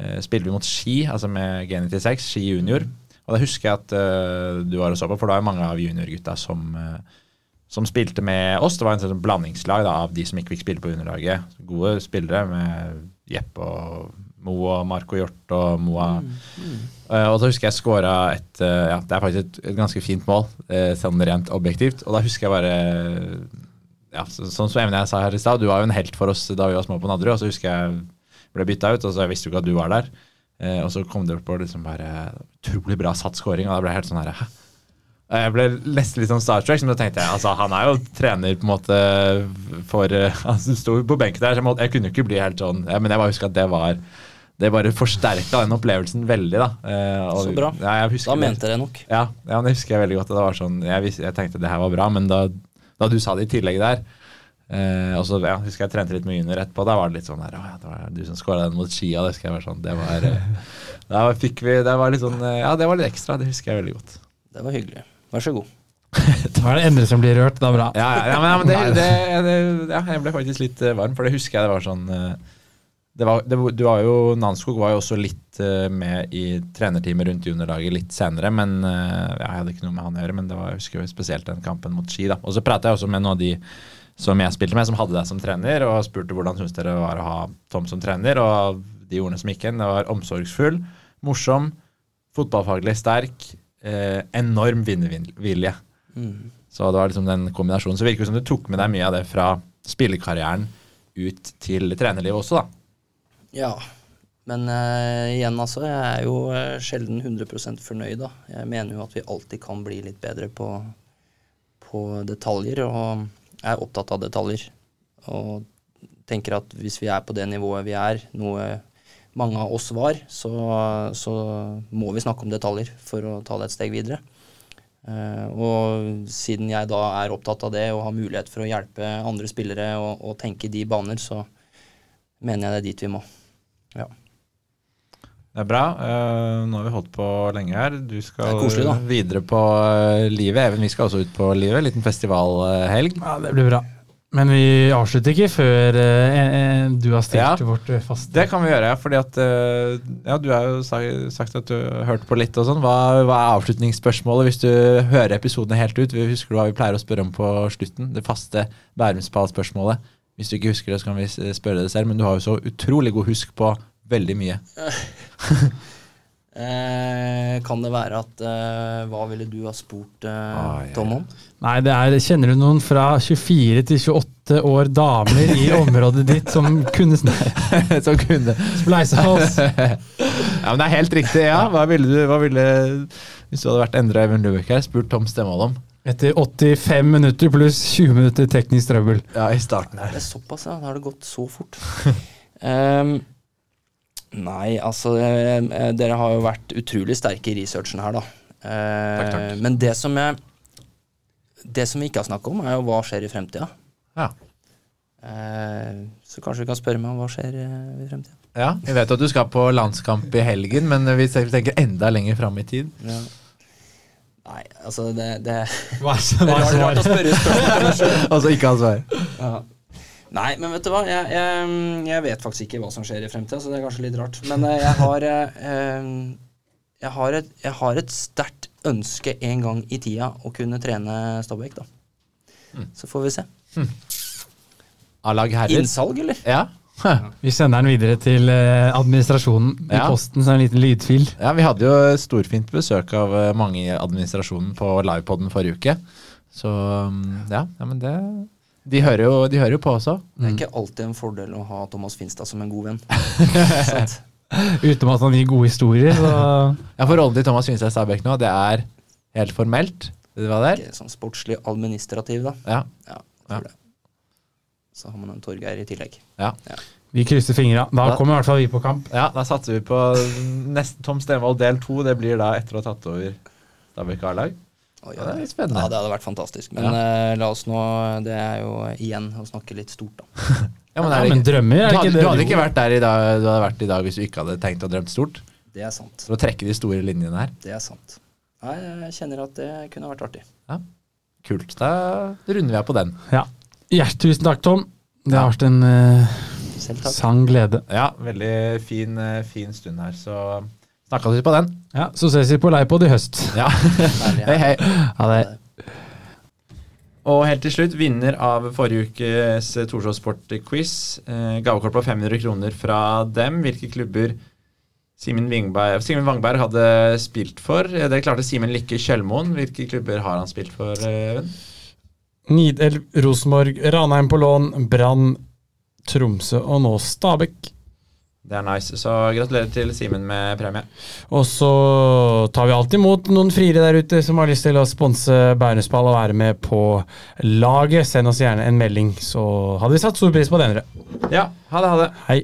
eh, spilte vi mot Ski, altså med G96, Ski junior. Og da husker jeg at uh, du var og så på, for da var mange av juniorgutta som eh, som spilte med oss. Det var en sånn blandingslag da, av de som ikke fikk spille på underlaget. Gode spillere med Jeppe og Mo og Marco Hjort og Moa. Eh, og så husker jeg skåra et uh, ja, Det er faktisk et, et ganske fint mål, uh, sånn rent objektivt. Og da husker jeg bare ja, så, Sånn som Emne jeg sa her i stad, du var jo en helt for oss da vi var små på Nadderud. Og så husker jeg ble bytta ut, og så jeg visste jo ikke at du var der. Og så kom det opp på liksom bare utrolig bra satt scoring, og da ble jeg helt sånn her Hæ? Jeg ble nesten litt sånn Star Trek, men da tenkte jeg altså, han er jo trener på en måte for Han Han sto på benken der, så jeg, måtte, jeg kunne ikke bli helt sånn ja, Men jeg bare husker at det var Det bare forsterka den opplevelsen veldig, da. Eh, og- Så bra. Ja, jeg Da mente det nok. Ja, ja, det husker jeg veldig godt. Det var sånn, jeg, jeg tenkte det her var bra, men da, da du sa det i tillegg der eh, og så ja, husker jeg trente litt med junior etterpå. Da var det litt sånn her, «Å, ja, det var du som skåra den mot Skia. Det husker jeg var sånn, det var, eh, da fikk vi, det var litt sånn, eh, ja, det var litt ekstra. Det husker jeg veldig godt. Det var hyggelig. Vær så god. Da er det Endre som blir rørt. Det er bra. Ja, ja, men, ja, men det, det, det, ja, jeg ble faktisk litt eh, varm, for det husker jeg det var sånn eh, det var, det, du var jo, Nanskog var jo også litt eh, med i trenerteamet rundt juniorlaget litt senere, men jeg hadde ikke noe med han å gjøre. Men det var, jeg husker jo spesielt den kampen mot Ski. da. Og så pratet jeg også med noen av de som jeg spilte med, som hadde deg som trener, og spurte hvordan syns dere var å ha Tom som trener. Og de ordene som gikk inn, det var omsorgsfull, morsom, fotballfaglig sterk, eh, enorm vinnervilje. Mm. Så det var liksom den kombinasjonen. Så det virker som du tok med deg mye av det fra spillekarrieren ut til trenerlivet også, da. Ja, men eh, igjen, altså. Jeg er jo eh, sjelden 100 fornøyd, da. Jeg mener jo at vi alltid kan bli litt bedre på, på detaljer, og jeg er opptatt av detaljer. Og tenker at hvis vi er på det nivået vi er, noe mange av oss var, så, så må vi snakke om detaljer for å ta det et steg videre. Uh, og siden jeg da er opptatt av det og har mulighet for å hjelpe andre spillere og, og tenke i de baner, så mener jeg det er dit vi må. Ja. Det er bra. Uh, nå har vi holdt på lenge her. Du skal koselig, videre på uh, livet. Even, vi skal også ut på livet. Liten festivalhelg. Ja, det blir bra. Men vi avslutter ikke før eh, du har stilt Ja. vårt eh, faste Det kan vi gjøre. Fordi at eh, Ja, du har jo sagt at du har hørt på litt og sånn. Hva, hva er avslutningsspørsmålet hvis du hører episodene helt ut? Vi husker du hva vi pleier å spørre om på slutten? Det faste Bærumspall-spørsmålet. Hvis du ikke husker det, så kan vi spørre det selv, men du har jo så utrolig god husk på veldig mye. Eh, kan det være at eh, Hva ville du ha spurt eh, Ah, ja, Tom om? Nei, det er Kjenner du noen fra 24 til 28 år damer i området ditt som kunne Som kunne spleisa oss? Ja, men det er helt riktig, ja. Hva ville du, hva ville, hvis du hadde vært Endre Eivind Løvik her, spurt Tom Stemvold om? Etter 85 minutter pluss 20 minutter teknisk trøbbel. Ja, i starten her. Det er såpass, ja. Da har det gått så fort. Ehm, nei, altså eh, eh, Dere har jo vært utrolig sterke i researchen her, da. Eh, Takk, takk. Men det som jeg Det som vi ikke har snakka om, er jo hva skjer i fremtida. Ja. Så kanskje du kan spørre meg om hva skjer i fremtida. ja. Vi vet at du skal på landskamp i helgen, men vi tenker enda lenger fram i tid. Ja. Nei, altså det, det, det er rart, rart å spørre spørsmål. Altså ikke ha svar. Ja. Nei, men vet du hva? Jeg, jeg, jeg vet faktisk ikke hva som skjer i fremtida, så det er kanskje litt rart. Men eh, jeg har eh, eh, Jeg har et, jeg har et sterkt ønske en gang i tida å kunne trene Stabæk, da. Så får vi se. A-lag herrer. Innsalg, eller? Ja. Vi sender den videre til administrasjonen i Ja. posten som en liten lydfil. ja, vi hadde jo storfint besøk av mange i administrasjonen på livepoden forrige uke. Så um, ja, ja men det de hører, jo, de hører jo på også. Det er ikke alltid en fordel å ha Thomas Finstad som en god venn. Utenom at han gir gode historier. Så Ja, For rollen til Thomas Finstad Stabæk nå, det er helt formelt? Det var der? Ikke sånn sportslig administrativ, da. Ja. Ja, Ja. Så har man en Torgeir i tillegg. ja. vi krysser fingra. Da da, kommer i hvert fall vi på kamp. Ja, da satser vi på nesten Tom Stenvold del to. Det blir da etter å ha tatt over Stabæk A-lag. Oi, Ja, det er spennende. Ja, det hadde vært fantastisk. Men uh, la oss nå Det er jo igjen å snakke litt stort, da. Ja, men, er det men drømmer, er det ikke det? du hadde ikke vært der i dag, du hadde vært i dag hvis du ikke hadde tenkt og drømt stort? Det er sant. For å trekke de store linjene her. Det er sant. Nei, jeg kjenner at det kunne vært artig. Ja. Kult. Da runder vi av på den. Ja. Hjert, tusen takk, Tom. Det har vært en uh, sann glede. Ja, veldig fin, eh, fin stund her, så snakkes vi på den. Ja, Så ses vi på Leipod i høst. Ja. Hei, hei. Ha det. Og helt til slutt, vinner av forrige ukes Torshov Sport-quiz. Eh, gavekort på 500 kroner fra dem. Hvilke klubber Simen Wingberg, Wangberg hadde spilt for? Eh, Det klarte Simen Lykke Kjølmoen. Hvilke klubber har han spilt for? eh, Even? Nidelv, Rosenborg, Ranheim på lån, Brann, Tromsø og nå Stabæk. Det er nice. Så gratulerer til Simen med premie. Og så tar vi alltid imot noen friere der ute som har lyst til å sponse Bærumsball og være med på laget. Send oss gjerne en melding, så hadde vi satt stor pris på det. dere. Ja, ha det, ha det. Hei.